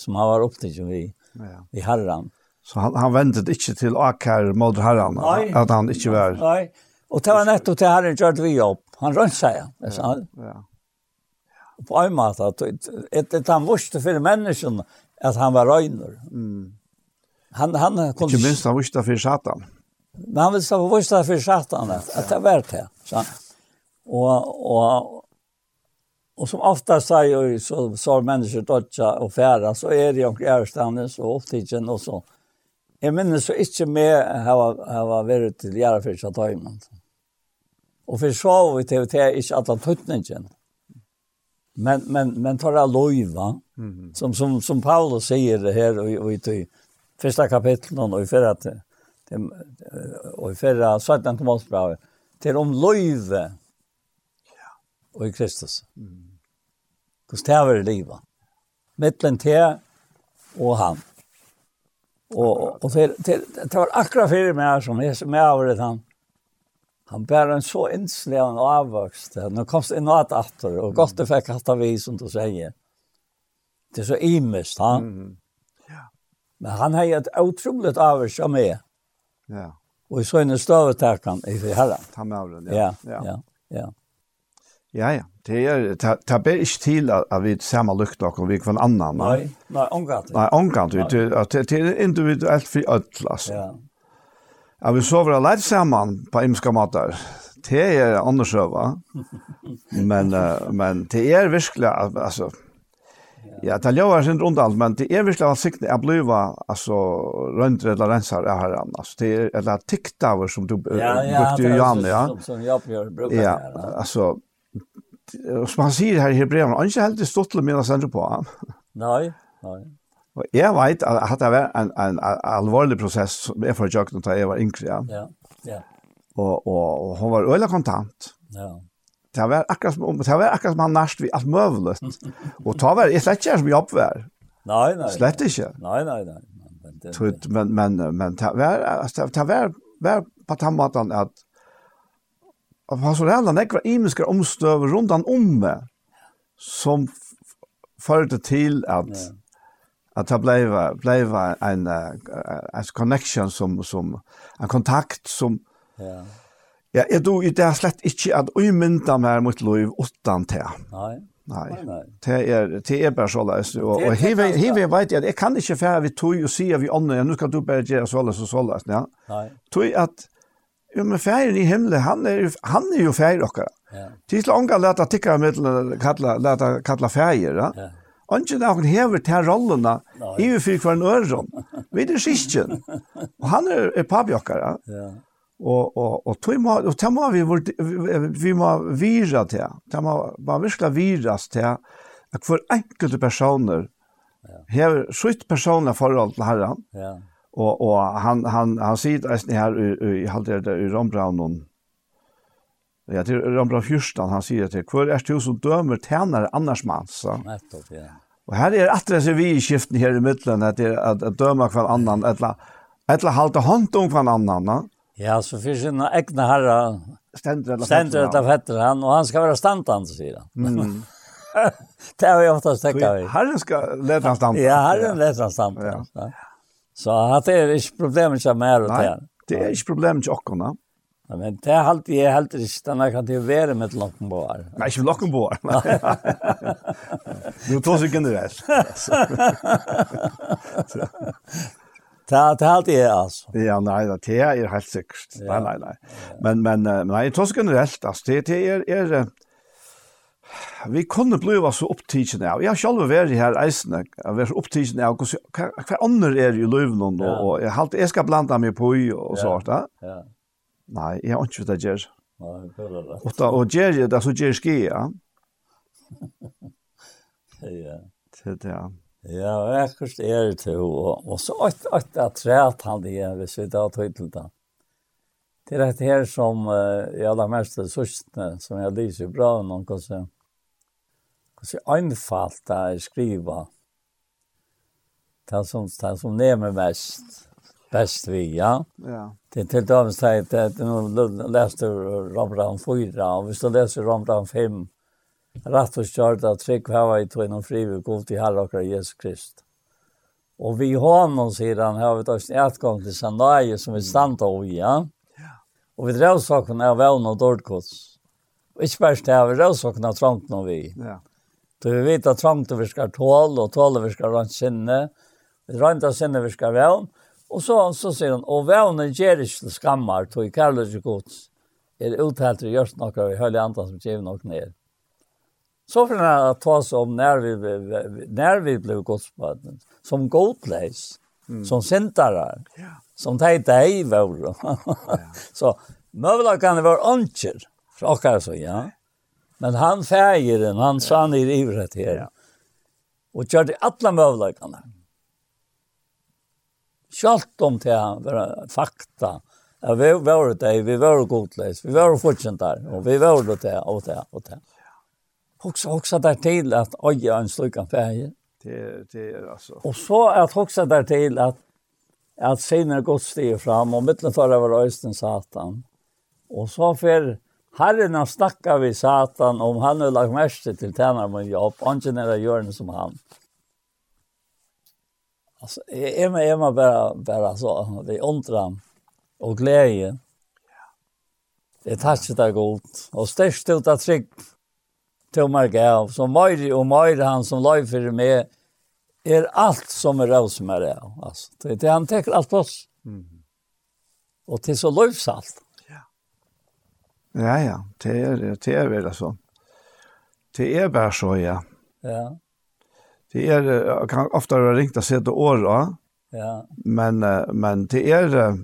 som han var opptatt vi, ja. i herren. Så han, han ventet ikke til Akar mot herren, Nei. at han ikke var... Nei, og det var nettopp til herren gjør vi opp. Han rønt seg, ja. ja. På en måte, at, at han vurste for menneskene at han var røyner. Mm. Han, han, kunne... Ikke minst han, han, for satan. Men han ville stå på för satan at att det var det. Så, och, och, och som ofta säger så, så er mennesker dødja och färra så är det ju ikke ärstandes och opptidgen och så. Jeg minnes så inte med å ha varit till Järafyrs att ta Og Och för så vi til det inte att han tuttningen. Men men men tar det lojva mm -hmm. som som som Paulus säger det här og, og i första kapitlet och i förra og i förra svartan kom oss bra till om löjve og i Kristus. Mm. Det var livet. Mittlen til og han. Och och för det var akkurat för mig som är som är över han. Han bär en så inslig och avvuxen. Han kom in åt åter och gott det fick att vi som du säger. Det är så imest han. Mm. Ja. Men han har ett otroligt avvuxen med. Ja. Og så en stavetakkan i det her. Ta med avlen, ja. Ja, ja, ja. Ja, ja. Det er, det er ikke til at vi sammen lukter og vi kvann annan. Nei, nei, omgant. Nei, omgant. Det er individuelt for ødel, altså. Ja. Ja, vi sover alene sammen på imska matar. Det er undersøva. <laughs> Men, men det er virkelig, altså, Ja, det ljóar sin rundt alt, men det er virkelig av sikten jeg bliva, altså, rønt eller rensar av herran, altså, det er eller tiktaver som du ja, ja, brukte i Jan, ja. Som som jag brukte Ja, altså, som han sier her i Hebrean, han er ikke helt stått til å sender på han. Nei, nei. Og jeg vet at det var en, en en alvorlig prosess som jeg får forgjøkte da jeg var yngre, ja. Ja, ja. Og, og, og hun var øyla kontant. Ja, ja Det var akkurat som, det var akkurat som han nærst vi alt møvlet. Og ta var, jeg slett ikke som jobb var. Nei, nei. Slett ikke. Nei, nei, nei. Men, det, Tut, men, men, men det var, det var, var på den måten at han så redan det var imiska omstøv rundt han om meg som førte til at ja. att det blev blev en en connection som som en kontakt som ja Ja, jeg do i det er slett ikke at umynda meg mot liv utan te. Nei. Nei. Det er, det er bare så løs. Og, og hiver jeg vet at jeg kan ikke fære vi tog og sier vi ånden, ja, nå skal du bare gjøre så løs og så løs. Ja. Nei. Tog at, jo, men færen i himmelen, han er, han er jo færen okkar. Ja. Til ånga leta tikka med kalla, leta kalla færen, ja. ja. Ongen av hever til rollene i vi fyrir hver en øron. <laughs> Vi er syskjen. Og han er, er pabjokkara. Ja. Og og og tøy må og tøy må vi vi må vira til. Tøy må bara virkla viras til at for enkelte personer her skjut personer forhold til Herren. Ja. Og og han han han sier resten her i halder det i Rombraun Ja, til Rambra Fyrstan, han sier til, hvor er til som dømer tjener annars mann, så. Nettopp, ja. Og her er at det vi i skiften her i midtelen, at, at, at døme hver annan, etla, etla halte hånd om hver annan, ja. Ja, så för sina egna herrar ständer eller ständer eller fetter han och han ska vara standand säger han. Mm. <laughs> det har jag ofta stäcka vi. Herren ska leda han stand. Ja, herren leder han stand. Ja. Så att det är inte problemet som är och det. Det är inte problem med jockarna. Ja, men det är alltid jag helt riktigt när kan det vara med Lokkenboer. Nei, ikke inte lockenboar. Du tog seg inte det. Ta ta halt är alltså. Ja nei, det er helt säkert. Nei, nei, nei. Men men nei, jeg tror trots generelt, altså, det det er, är vi kunne bliva så opptidsen av. Jeg har selv vært her eisene, jeg har vært opptidsen av hva, hva andre er i løven, ja. og, jeg, halt, jeg skal blanda meg på i og ja. sånt. Ja. Nei, jeg har ikke vet det gjør. Nei, det er det. Og, da, og gjør det, så gjør skia. ja. <laughs> Det er det, ja. Ja, og jeg er det til, og så åt åt at træt han det er, hvis vi da tog til det. Det er dette her som uh, jeg har mest til sørste, som jeg lyser bra om noen hvordan Kanskje anfalt det er skriva. Det som, det som nemer mest, best vi, ja. Ja. Det er til dagens tid, det er noe lest du Rambrand 4, og hvis du leser Rambran 5, rett og kjørt av trygg hava i tøyne og frivillig god til herre akkurat Jesus Krist. Og vi honom, sier han, har vi tøyne etgang til sandaie som vi standa av i, ja. Og vi drev saken av vevn og dårdkots. Og ikke bare det, vi drev saken av trangt nå vi. Ja. Så vi vet at trangt vi skal tål, og tål vi skal rant sinne, Vi rant av sinne vi skal vevn, og så, så sier han, og vevnen gjør ikke til skammer, tog i kærlighet gods, er uthelt i gjørst noe av i høylig andre som gjør noe ned. Så får han ta oss om när vi, när vi blev godsbarn. Som godläs. Mm. Som sentare. Ja. Som det dig var. Så mövlar kan det vara anker. Så och så ja. Men han färger den. Han sa han i ivret här. Ja. Och körde alla mövlar kan. Sjalt om det var fakta. Ja, vi var det, vi var godläs, vi var fortsatt där, och vi var det och det och det. Också också där till att øye en slukan ferie. Det, det er altså... Och så att också där till att at senere godt stiger fram, og mittlen tar var øysten satan. Og så för herren har snakket vi satan om han har lagt mest til tjener med jobb, ikke nere det som han. Altså, jeg, jeg, jeg må bare, bare så, det er ondram og glede. Det er takk det er godt, og størst ut av trygg tomar gav, så mer og mer han som løy for meg, er alt som är rosmar av. Alltså, det, det han täcker allt oss. Mm. Och det är så löjfsalt. Ja. ja, ja, det er, det er vel så. Det er bare så, ja. Ja. Det er, är, kan ofte vara ringt att sätta år, ja. Ja. Men, men det är,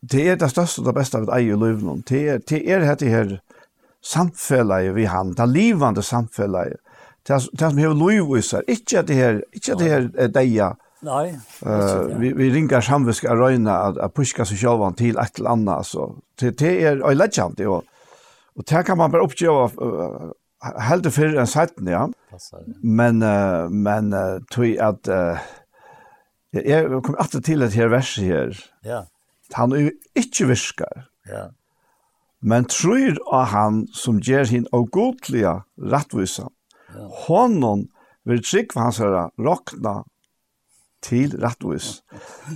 det er det største og det beste av et eget liv. Det er, det här, det här, samfelaget vi han, det livande samfelaget, det det som hever lovvisar, ikkje at det her, ikke at det her er deia, Nei. Uh, vi vi ringer samvisk av røyne at, at puska seg selv til et eller annet, Så. Det, det er en legend, jo. Og det kan man bare oppgjøre uh, heldig fyrir enn seiten, ja. Men, uh, men uh, tog at, uh, jeg kom alltid til et her vers her, ja. han er jo ikke virkar. Ja men tror av han som ger hin og godliga rattvisa. Ja. Honom vil trygg hans herre rokna til rattvis.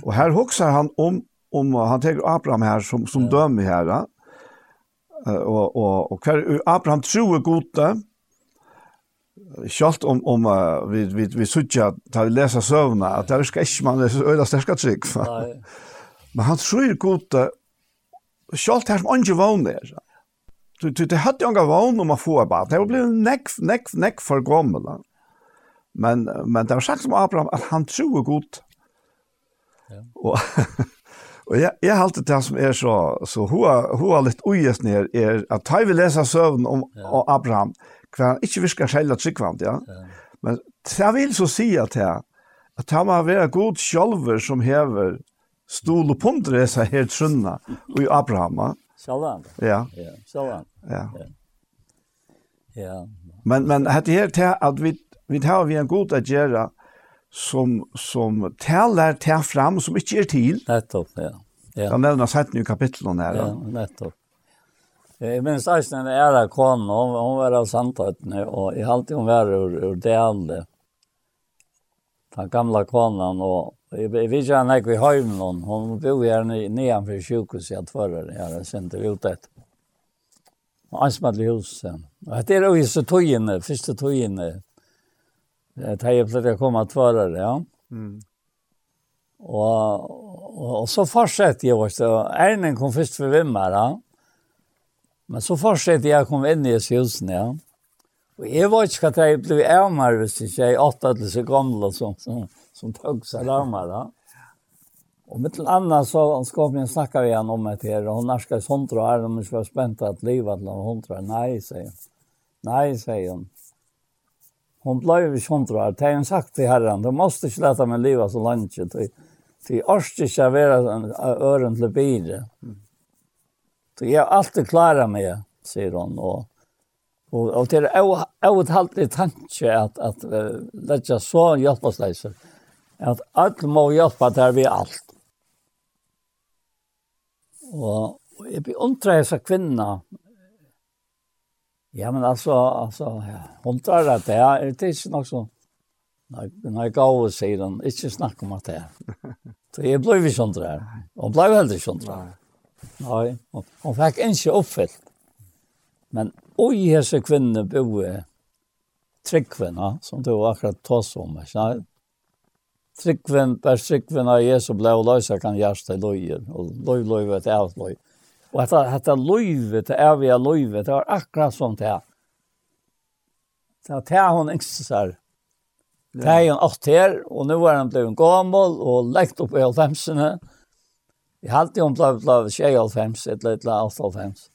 Og her hoksar han om, om han teker Abraham her som, som ja. dømer her. Og, og, og hver, Abraham tror gode, Kjalt om, om uh, vi, vi, vi sutja, da vi leser søvna, at det er ikke man leser øyla sterska trygg. <laughs> Men han tror gode Og sjalt her som ikke vann der. Du, du, det hadde jo ikke vann om å få et bad. Det var ble nekk, nekk, nekk for gammel. Men, men det var sagt som Abraham at han tror godt. Ja. Og, <laughs> og jeg, jeg halte det som er så, så hun, hun er litt uges ned, er at da vi leser søvn om, ja. om Abraham, hva han ikke virker selv at sikkvant, ja. ja. Men jeg vil så si at jeg, at han må være god sjølver som hever stol och pundre dessa här trunna och i Abraham. Salam. Ja. Ja, Salam. Ja. Ja. Men men hade här att vi vi har vi en god att göra som som täller till fram som inte är till. Nettopp, ja. Ja. Han nämner sett nu kapitlen här. Ja, nettopp. Jeg minns eisen en æra kone, hun, hun var av Sandtøytene, og jeg halte hun var ur, ur Dale, den gamla konan og Jeg vet ikke han ikke i høymen. Hun bor her nedan for sjukhus i Atvarer. Jeg har sendt det ut et. Og ansmattelig hus. Og dette er jo så togene, første togene. Det er jeg pleid å komme Atvarer, ja. Mm. Og, og, og så fortsetter jeg også. Ernen kom først for Vimmer, ja. Men så fortsatte jeg å komme inn i husen, ja. Og jeg var ikke hva jeg ble av meg hvis ikke jeg er åtta til så gamle og sånn. Så som tog sig ramar. Då. Och med en annan så skapade vi snacka med om det här. Hon narskade i sånt och är hon var spänt att leva till hon tror. Nej, säger hon. Nej, säger hon. Hon blev ju sånt och är. Det har hon sagt till herran. Du måste inte låta mig leva så långt. För jag orskar inte vara öron till bilen. Så jag har alltid klarat mig, säger hon. Och Og, och det er är outhålligt tanke at, at att att lägga så hjälpa sig at alle må hjelpe der vi alt. Og, og jeg beundrer disse kvinner. Ja, men altså, altså ja, hun tar det, ja, det er ikke nok sånn. Når jeg gav og sier den, ikke snakk om at det er. Så <laughs> jeg ble ikke sånn der. Hun ble heller ikke sånn der. Nei, hun, hun fikk ikke oppfylt. Men oi, hese kvinne boer tryggvinna, som du akkurat tås om, ikke sant? tryggven, der tryggven av Jesu og løysa kan hjärsta løyer, og løy løy vet jeg, løy. Og dette, dette løyvet, det evige løyvet, det var akkurat som det er. Det er det hun yngste seg. Det er hun åtte her, og nå er hun blevet gammel, og lekt opp i halvfemsene. Jeg halte hun ble blevet tjej halvfems, et eller annet åtte halvfems.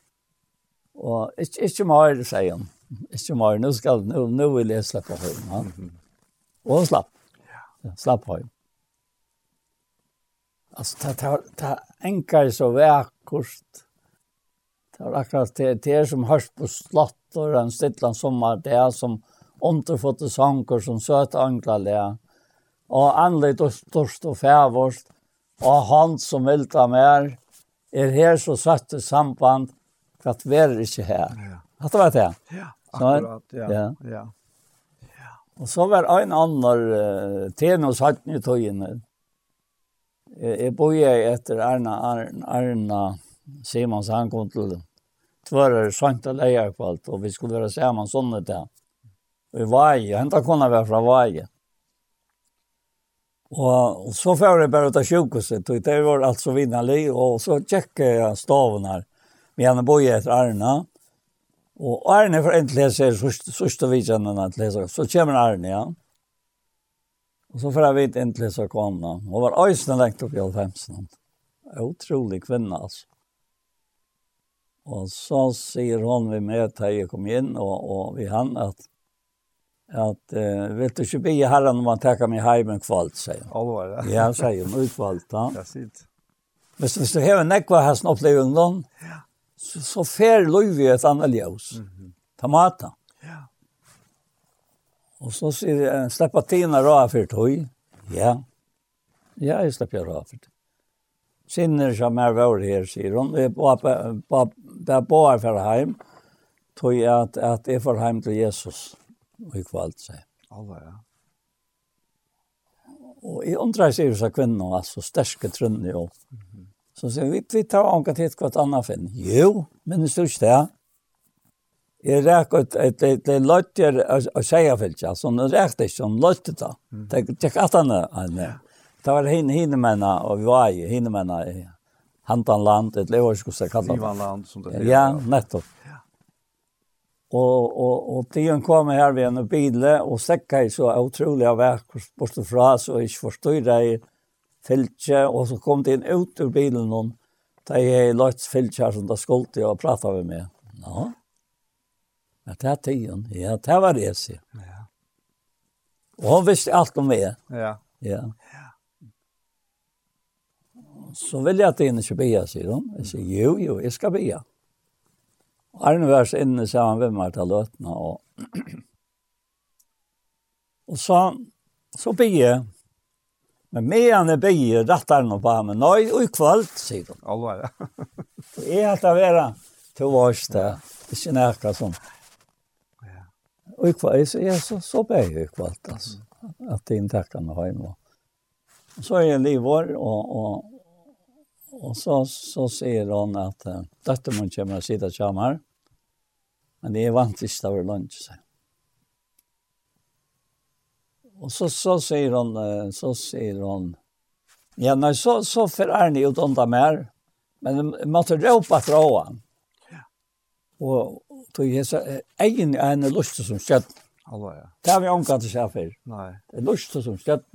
Og ikke, ikke mer, sier hun. Ikke mer, nå skal, nå, nå vil jeg slippe for henne. Og hun slapp slapp høy. Altså, ta ta det enkar så vekkort. Det var akkurat det, det som hörs på slott og den stilla sommer, det er som underfotte sanger som søte angler det. Og anled og störst og färvorst Og han som vilta mer er her så satt samband for at vi er ikke her. Ja. Att det var det. Ja, akkurat. Ja, ja. ja. Og så var en annen uh, ten og satten i tøyene. Jeg bodde etter Erna, Erna, Erna Simons, han kom til tvører Santa Leierkvalt, og vi skulle være sammen sånne til. Og i Vaje, hentet kunne være fra Vaje. Og, og så får jeg bare ut av sjukehuset, og det var alt så vinnelig, og så tjekket jeg staven her. Vi henne bodde etter Erna, og Og Arne for endelig leser sørste vidtjennene at leser, Så kommer Arne, ja. Og så får jeg vidt endelig leser kvanna. Hun var øyne lengt opp i alfemsen. Utrolig kvinne, altså. Og så sier hun vi med til jeg kom inn, og, og vi han at at uh, vil du ikke bli herren om han takker meg hjem en kvalt, sier hun. Alvar, ja. Ja, sier hun, utkvalt, <laughs> ja. Ja, er sitt. Hvis du har en nekva hesten opplevd ungdom, ja så, så fer løyvi et annet ljøs. Mm -hmm. Tamata. Ja. Og så sier jeg, slipper tina rå for tøy. Ja. Ja, jeg slipper rå for tøy. Sinner som er vår her, sier hun. Det er bare bare for heim, tog jeg at, at jeg får heim til Jesus. Og jeg kvalt seg. Alla, ja. Og jeg undrer seg så kvinnen, altså, sterske trunner jo. Mm -hmm. Så sier vi, vi tar anka til hva et annet finn. Jo, men det står ikke det. Jeg rekker et, et, et, et løtter av tjejerfelt, altså nå rekker det ikke, han løtter det. er ikke at han er. Det var henne, henne mennene, og vi var i henne mennene, i Hantanland, et lever skulle jeg kalle det. Livanland, som det heter. Ja, nettopp. Og, og, og tiden kom her ved en bil, og sekka i så utrolig av vekk, bortsett fra, så jeg ikke forstod det, fylkje, og så kom det inn ut ur bilen noen, da jeg løtt fylkje her som da skulle og prate med meg. Ja, ja det er tiden. Ja, det var det, sier. Ja. Og hun visste alt om meg. Ja. Ja. Så vil jeg at jeg ikke be, sier hun. Jeg sier, jo, jo, jeg skal be. Og Arne var så inne sammen med meg til løtene, og, <clears throat> og så, så be jeg, Men medan jeg bygger rattaren og bare, men nøy, og i kvalt, sier hun. Alvar, ja. Jeg har det vært til vårs det, ikke nærkere som. Og i så jeg så, så bygger i kvalt, altså. At det ikke kan ha hjemme. Så er jeg livår, og, og, og så, så sier hun at dette må kommer å sitte sammen her. Men det er vant til å være lunsj, sier Och så, så säger hon, så säger hon, ja nej så, så förär ni ut onda mer, men man tar råpa frågan. han. Og tog jeg så, egen är en lust som skjøtt. Alla ja. Det har vi omgat i sig Nei. Det är lust som skött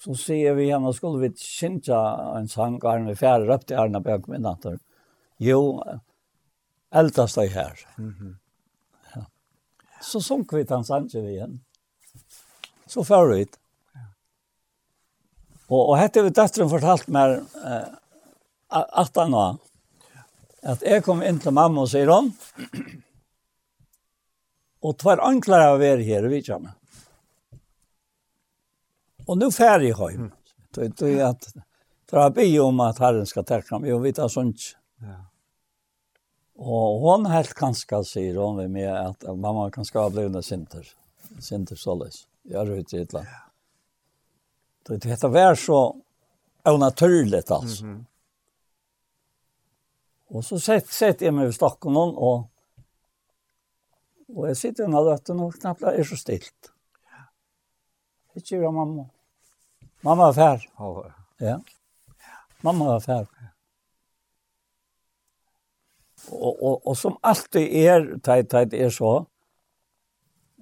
så sier vi henne skulle vi kjente en sang, Arne, vi fjärde upp till Arne natter. Jo, eldast dig her. Mm -hmm. ja. Så sunk vi tansanje igen så får vi det. Og, og hette vi døtteren fortalt meg eh, at han var, at jeg kom inn til mamma og sier hun, og tver anklare av å være her, vi kjenner. Og nå færre jeg hjem. Det er at, for jeg be om at herren skal takke ham, jeg vet at sånt. Ja. Og hun helt kanskje, sier hun ved meg, at mamma kanskje har blivit sinter, sinter således. Jag vet inte illa. Det det heter vär så onaturligt alltså. Mm. Och så sett sett jag mig i Stockholm och och jag sitter när dottern och knappt är så stilt. Ja. Det mamma. Mamma är färd. Ja. Ja. Mamma är färd. Och och och som alltid är tajt tajt är så.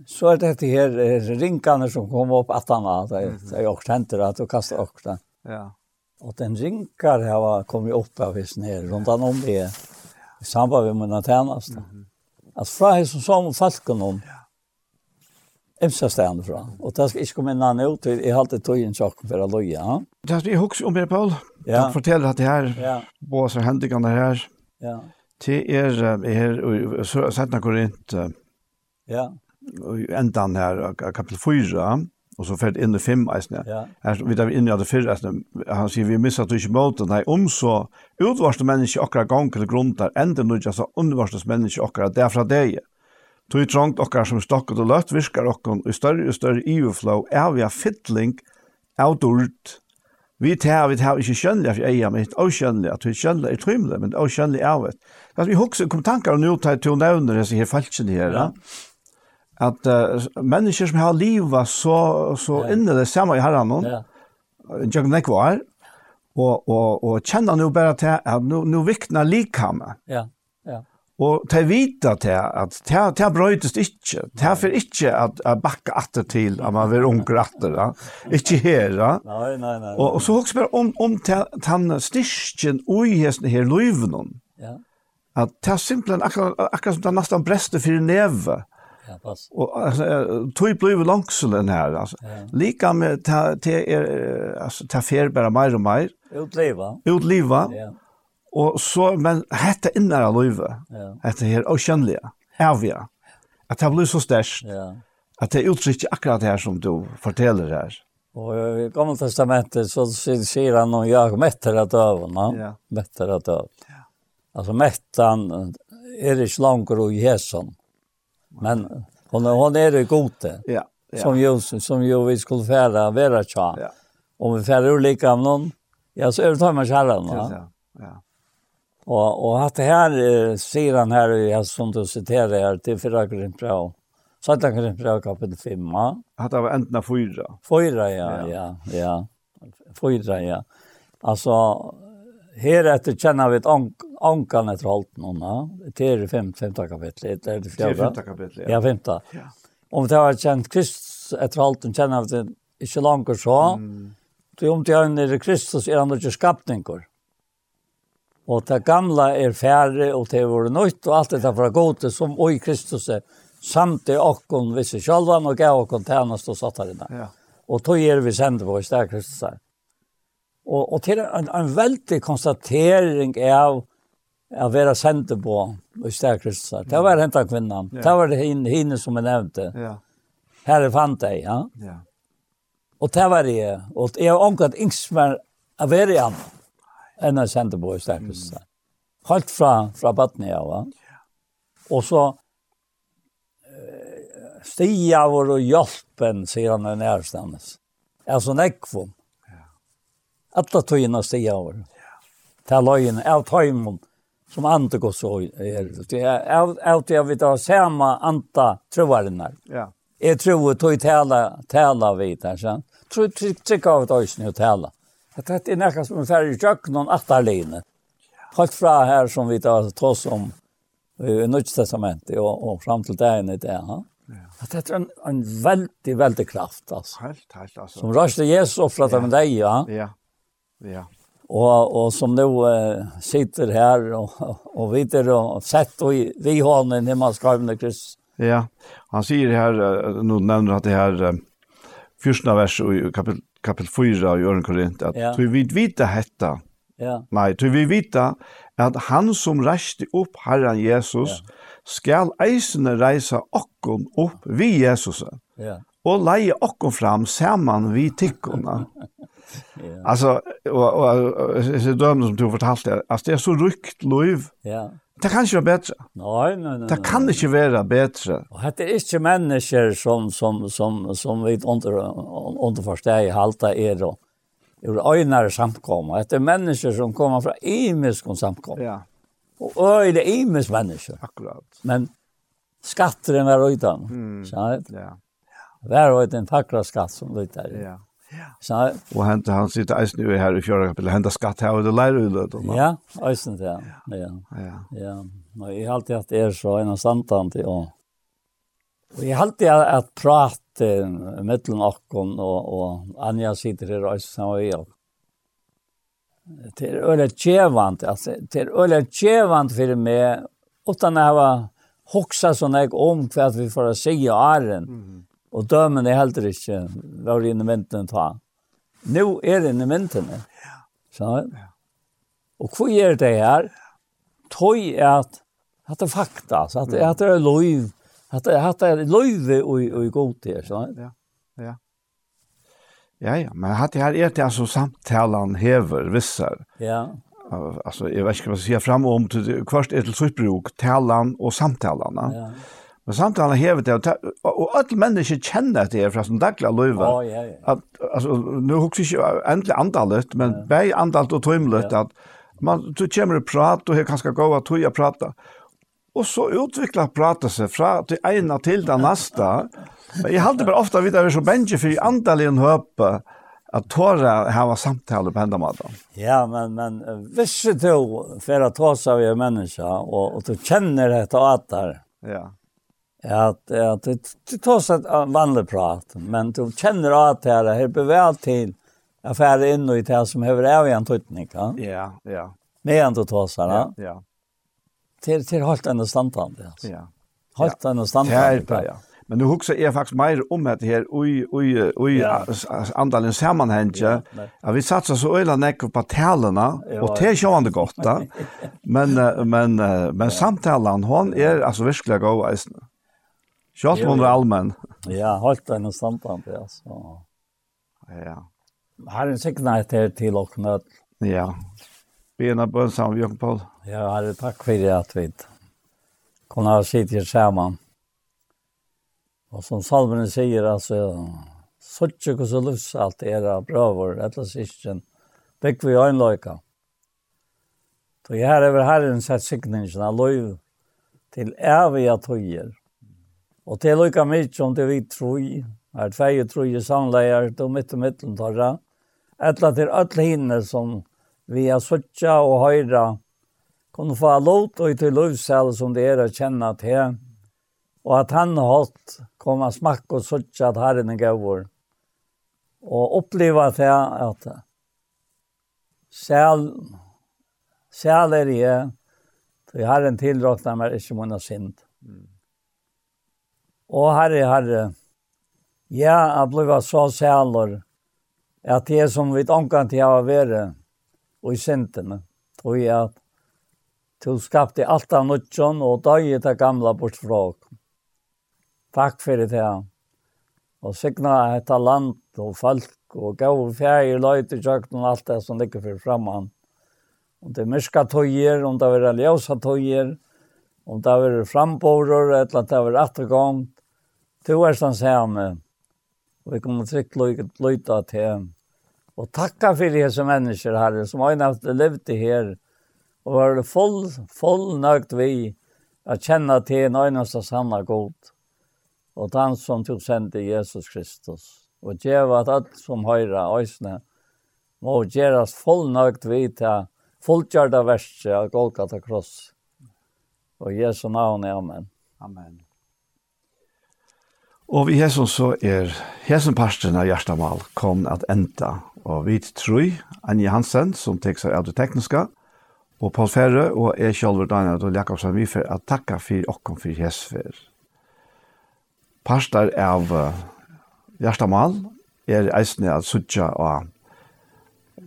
Så er det her ringene som kom opp at han var, det er jo også henter at du kastet også. Ja. Og den rinkar her var kommet opp av hissen her, rundt han om det, i samband med mine tjeneste. Mm. At fra hissen som falken om, ja. Emsa stående fra. Og det skal ikke komme inn annet ut, jeg har alltid tog inn sjokken for å løye. Ja? Det er hukks om det, Paul. Ja. Takk for at det her, ja. både så hendingene her, ja. til er, er, er, er, er, er, er, er, er, er, er, endan her kapitel 4, og så fært inn i fem eisne. Ja. Her, vi er inne i det fyrre eisne. Han sier, vi missar du ikke måten. Nei, om så utvarste menneske akkurat gang til grunn der, enda nu ikke så undervarste menneske akkurat derfra deg. Tog trångt akkurat som stokket og løtt virkar akkurat i større og større EU-flow er vi av fittling av dård. Vi tar vi tar ikke skjønnelig for eier, men ikke skjønnelig at vi skjønnelig er trymle, men det er skjønnelig av. Vi husker kom tankar og nå tar å nevne disse her falskene her. Ja at uh, mennesker som har livet så, så ja. inne det samme i herren, ja. Jørgen Ekvar, og, og, og kjenner nå bare til at nå, nå vikner likhamme. Ja, ja. Og til vita til at til, til brøytes ikke, til for ikke at, at bakke atter til at man vil unger atter, da. ikke her. Da. Nei, nei, nei. Og, og så også bare om, om til han styrken og hesten her løyvnen. Ja. At det er simpelthen akkurat, akkurat som det nesten brester for neve. Ja Ja, pass. Och alltså tog blev långsel her, här alltså. Lika med ta te är alltså ta fer bara mer och mer. Utleva. Utleva. Ja. Och så men hetta innan løyve, Ja. Hetta här oceanliga. evige, Att det blir så størst, Ja. Att det uttrykker akkurat det här som du forteller här. Och i Gamla testamentet så sier han om jag mättar att överna. Ja. Mättar att överna. Ja. Alltså mättan är det slankor i jäsen. Men hon är hon är det gode. Ja. ja. Som ju som ju vi skulle färra vara tja. Ja. Om vi färra olika av någon. Ja så är det tar man kärran va. Ja. Ja. Och och att det här ser han här jag som du citerar här till förra Korinthbrevet. Så att han kan pröva kapitel 5. Att det var ändna fyra. Fyra, ja, ja, ja. Fyra, ja. Alltså, här efter känner vi ett ankan etter halt noen, ja. halten honna, til femte kapitlet, eller det er det fjerde. Til femte kapitlet, ja. Ja, femte. Ja. Om det har kjent Kristus etter halten, kjenner vi det ikke langt så. Mm. Så om det er Kristus, er han ikke skapninger. Og det gamla er færre, og det er var nøyt, og alt det er fra gode, som og i Kristus er samt i okkon visse sjølvan, og gav okkon tjenest og satt her inne. Ja. Og tog er vi sender på i stedet Kristus her. Og, og til en, en veldig konstatering av att vara sände på i och Kristus. Mm. Det var henta kvinnan. Ja. Det var det hin som jag nämnde. Ja. Här fann jag, ja. Ja. Och det var det. Och jag har omkring yngst med att vara i annan. Än att sände på och stärkelse. Mm. Helt från, från Batnia, va? Ja. Och så stia vår och hjälpen, säger han när närstandes. Alltså nekvom. Ja. Alla togina stia vår. Ja. Till lögen, av tajmon, som ante går så är det är allt jag vet av samma anta trovarna. Ja. Jag tror att det tala tala vid där sen. Tror tryck tryck av det ösn och tala. Det är nästan som er ferdig i noen någon Helt fra här som vi tar tross om i Nytt testament och och fram till dagen det där. Ja. Det är en en väldigt väldigt kraft altså. Helt helt altså. Som rørste Jesus offrat av deg, ja. Ja. Ja. Och och som nu eh, sitter här och och videre og sett och vi har en hemma skrivna Ja. Han säger här nu nämner att det här första vers i kapitel kapitel 4 i Örn Korint att ja. vi vid vita hetta. Ja. Nej, du vi vita att han som reste upp Herren Jesus ja. skall eisene reisa okkon upp vi Jesus. Ja. Och leie okkon fram saman vi tikkona. <laughs> Yeah. Alltså och och så dömde som du fortalte att det är så rykt löv. Ja. Det kan ju bättre. Nej, nej, nej. Det kan nej. inte vara bättre. Och det är inte människor som som som som vi inte inte förstår i halta är då. Ur öjnare samkomma. Det är människor som kommer från imisk samkomma. Ja. Och öj det imisk människor. Akkurat. Men skatter var utan. Mm. Så, ja. Där det en tackra skatt som lite där. Ja. Ja. Og han, han sitter eisen jo her i fjøra kapitlet, henta skatt her og det lærer jo det. Ja, eisen det, ja. Ja, ja. Og jeg har alltid hatt er så en av samtalen til å. Og jeg har alltid hatt prat mellom okken og, og Anja sitter her og eisen med jeg. Det er øyelig tjevant, altså, det er øyelig tjevant for meg, utan å ha hoksa sånn jeg om hva vi får å si i åren. Mm Og dømen er heller ikke var inne i vinteren ta. Nå er det inne i vinteren. Så. Og hva gjør det her? Tøy er at at det er fakta, så at, at det er lov. at det, at det er lov og, og god til, så. Ja, ja. Ja, ja, men hatt det her er det altså samtalen hever vissar. Ja. Altså, jag vet inte vad sier frem om, til, om, kvart är till sitt bruk, talan och samtalarna. Ja Men samtalen hever det, og alle mennesker kjenner det fra sin daglig løyve. Oh, ja, ja. At, altså, nå husker jeg ikke endelig andalet, men ja. bare antallet og tøymlet, at man, du kommer og prater, og har kan skal gå og tøye og prate. Og så utvikler pratet seg fra det ene til det neste. Jeg halte bare ofte videre vi er så bensje for antallet en høpe, at tåre hava samtale på enda måten. Ja, men, men hvis du for å ta seg av en menneske, og, og du kjenner dette og at der, ja att att det tas ett vanlig prat men du kjenner at det här behöver väl till affärer in och i det som behöver av en tøytning, ja ja ja. Med tar seg, ja ja. Til, til holdt en standard alltså ja. Hållt en standard ja. Men nu huxar jag faktiskt mer om det här oj oj oj andalen sammanhang. Ja, ja. vi satsar så öla näck på talarna och det kör han det gott. Men men men samtalen hon är alltså verkligen god. Kjørt man det allmenn. Ja, holdt en samtand, ja. Så. Ja. Her er en sikkerhet her til å knød. Ja. Bena bønn sammen, Jørgen Paul. Ja, herre, takk for det at vi kunne ha sitt sittet sammen. Og som salmen sier, altså, suttje hos og lus alt era brøver, etter sisten, bygg vi øynløyka. Så jeg har over herren sett sikningen av lov til evige tøyer, Og det er lykka mykje om det vi tror, er tvei og tror i samleier, det er mitt og mitt og tarra. Etla til alle hinne som vi har suttja og høyra, kunne få lot og til lovsel som det er å kjenne til, og at han har hatt komme smakk og suttja at herren er gavur. Og oppleva til at sel, sel er jeg, for herren tilråkna meg ikke munna sint. Og Herre, Herre, jeg ble så sæler, at jeg som vi omkant jeg har vært, og i sintene, tror jeg at du skapte alt av nødtjøn, og døg i det gamle bortfråk. Takk for det her. Og signa et land og folk og gav fjær løyte i kjøkken og alt det som ligger for framman. Om det er myrka tøyer, om det er ljøsa tøyer, om det er framborer, eller det er attergångt, Du er sånn samme. Og vi kommer trygt løyta til. Og takka for disse mennesker, her, som har haft levd her. Og var full, full nøgt vi å kjenne til en øyneste sanne god. Og den som tog sendte Jesus Kristus. Og djeva at alt som høyre øysene må gjøres full nøgt vi til fullgjørda verset av Golgata Kross. Og Jesu navn, amen. Amen. Og vi hesson så er hesson parsten av Gjerstamal kom at enda. Og vi tror Anja Hansen som tek seg av det tekniska, og Paul Ferre og jeg selv Daniel og Jakobsen vi for at takka for okkom for hesfer. Parster av Gjerstamal er eisne at sutja av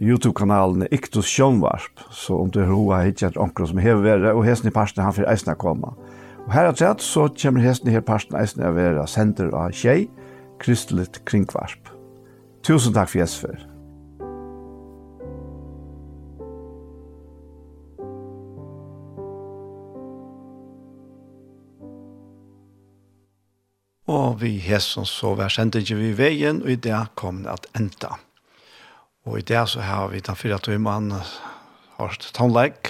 YouTube-kanalen Iktus Sjønvarp, så om du har hva hittet onker som hever være, og hesten i parsten han for eisne koma. Og her at sett så kommer hesten her parten eisen av vera sender av tjei, kristelit kringvarp. Tusen takk for Jesper. Og vi hesen så vær sendingen vi veien, og i det kom det at enda. Og i det så har vi den fyra tøymannen, Horst Tånleik,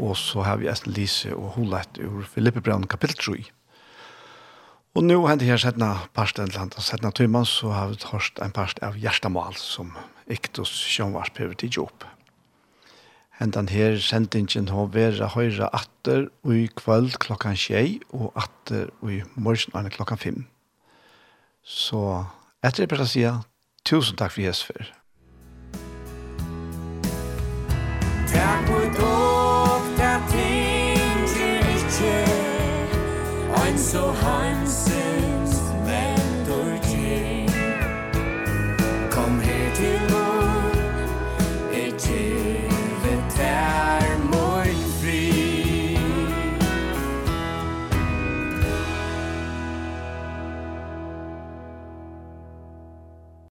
Og så har vi Estel Lise og Holet ur Filippe Brann kapittel 3. Og nå hender her settene parsten til henne, settene tøymann, så har vi hørt en parst av Gjerstamal som Iktus Sjønvars prøver til jobb. Hentan her sendingen har vært høyre atter og i kvöld klokkan tjei og atter og i morgen er klokkan fem. Så etter det bare jeg si tusen takk for Jesper. for. Takk for so heimselig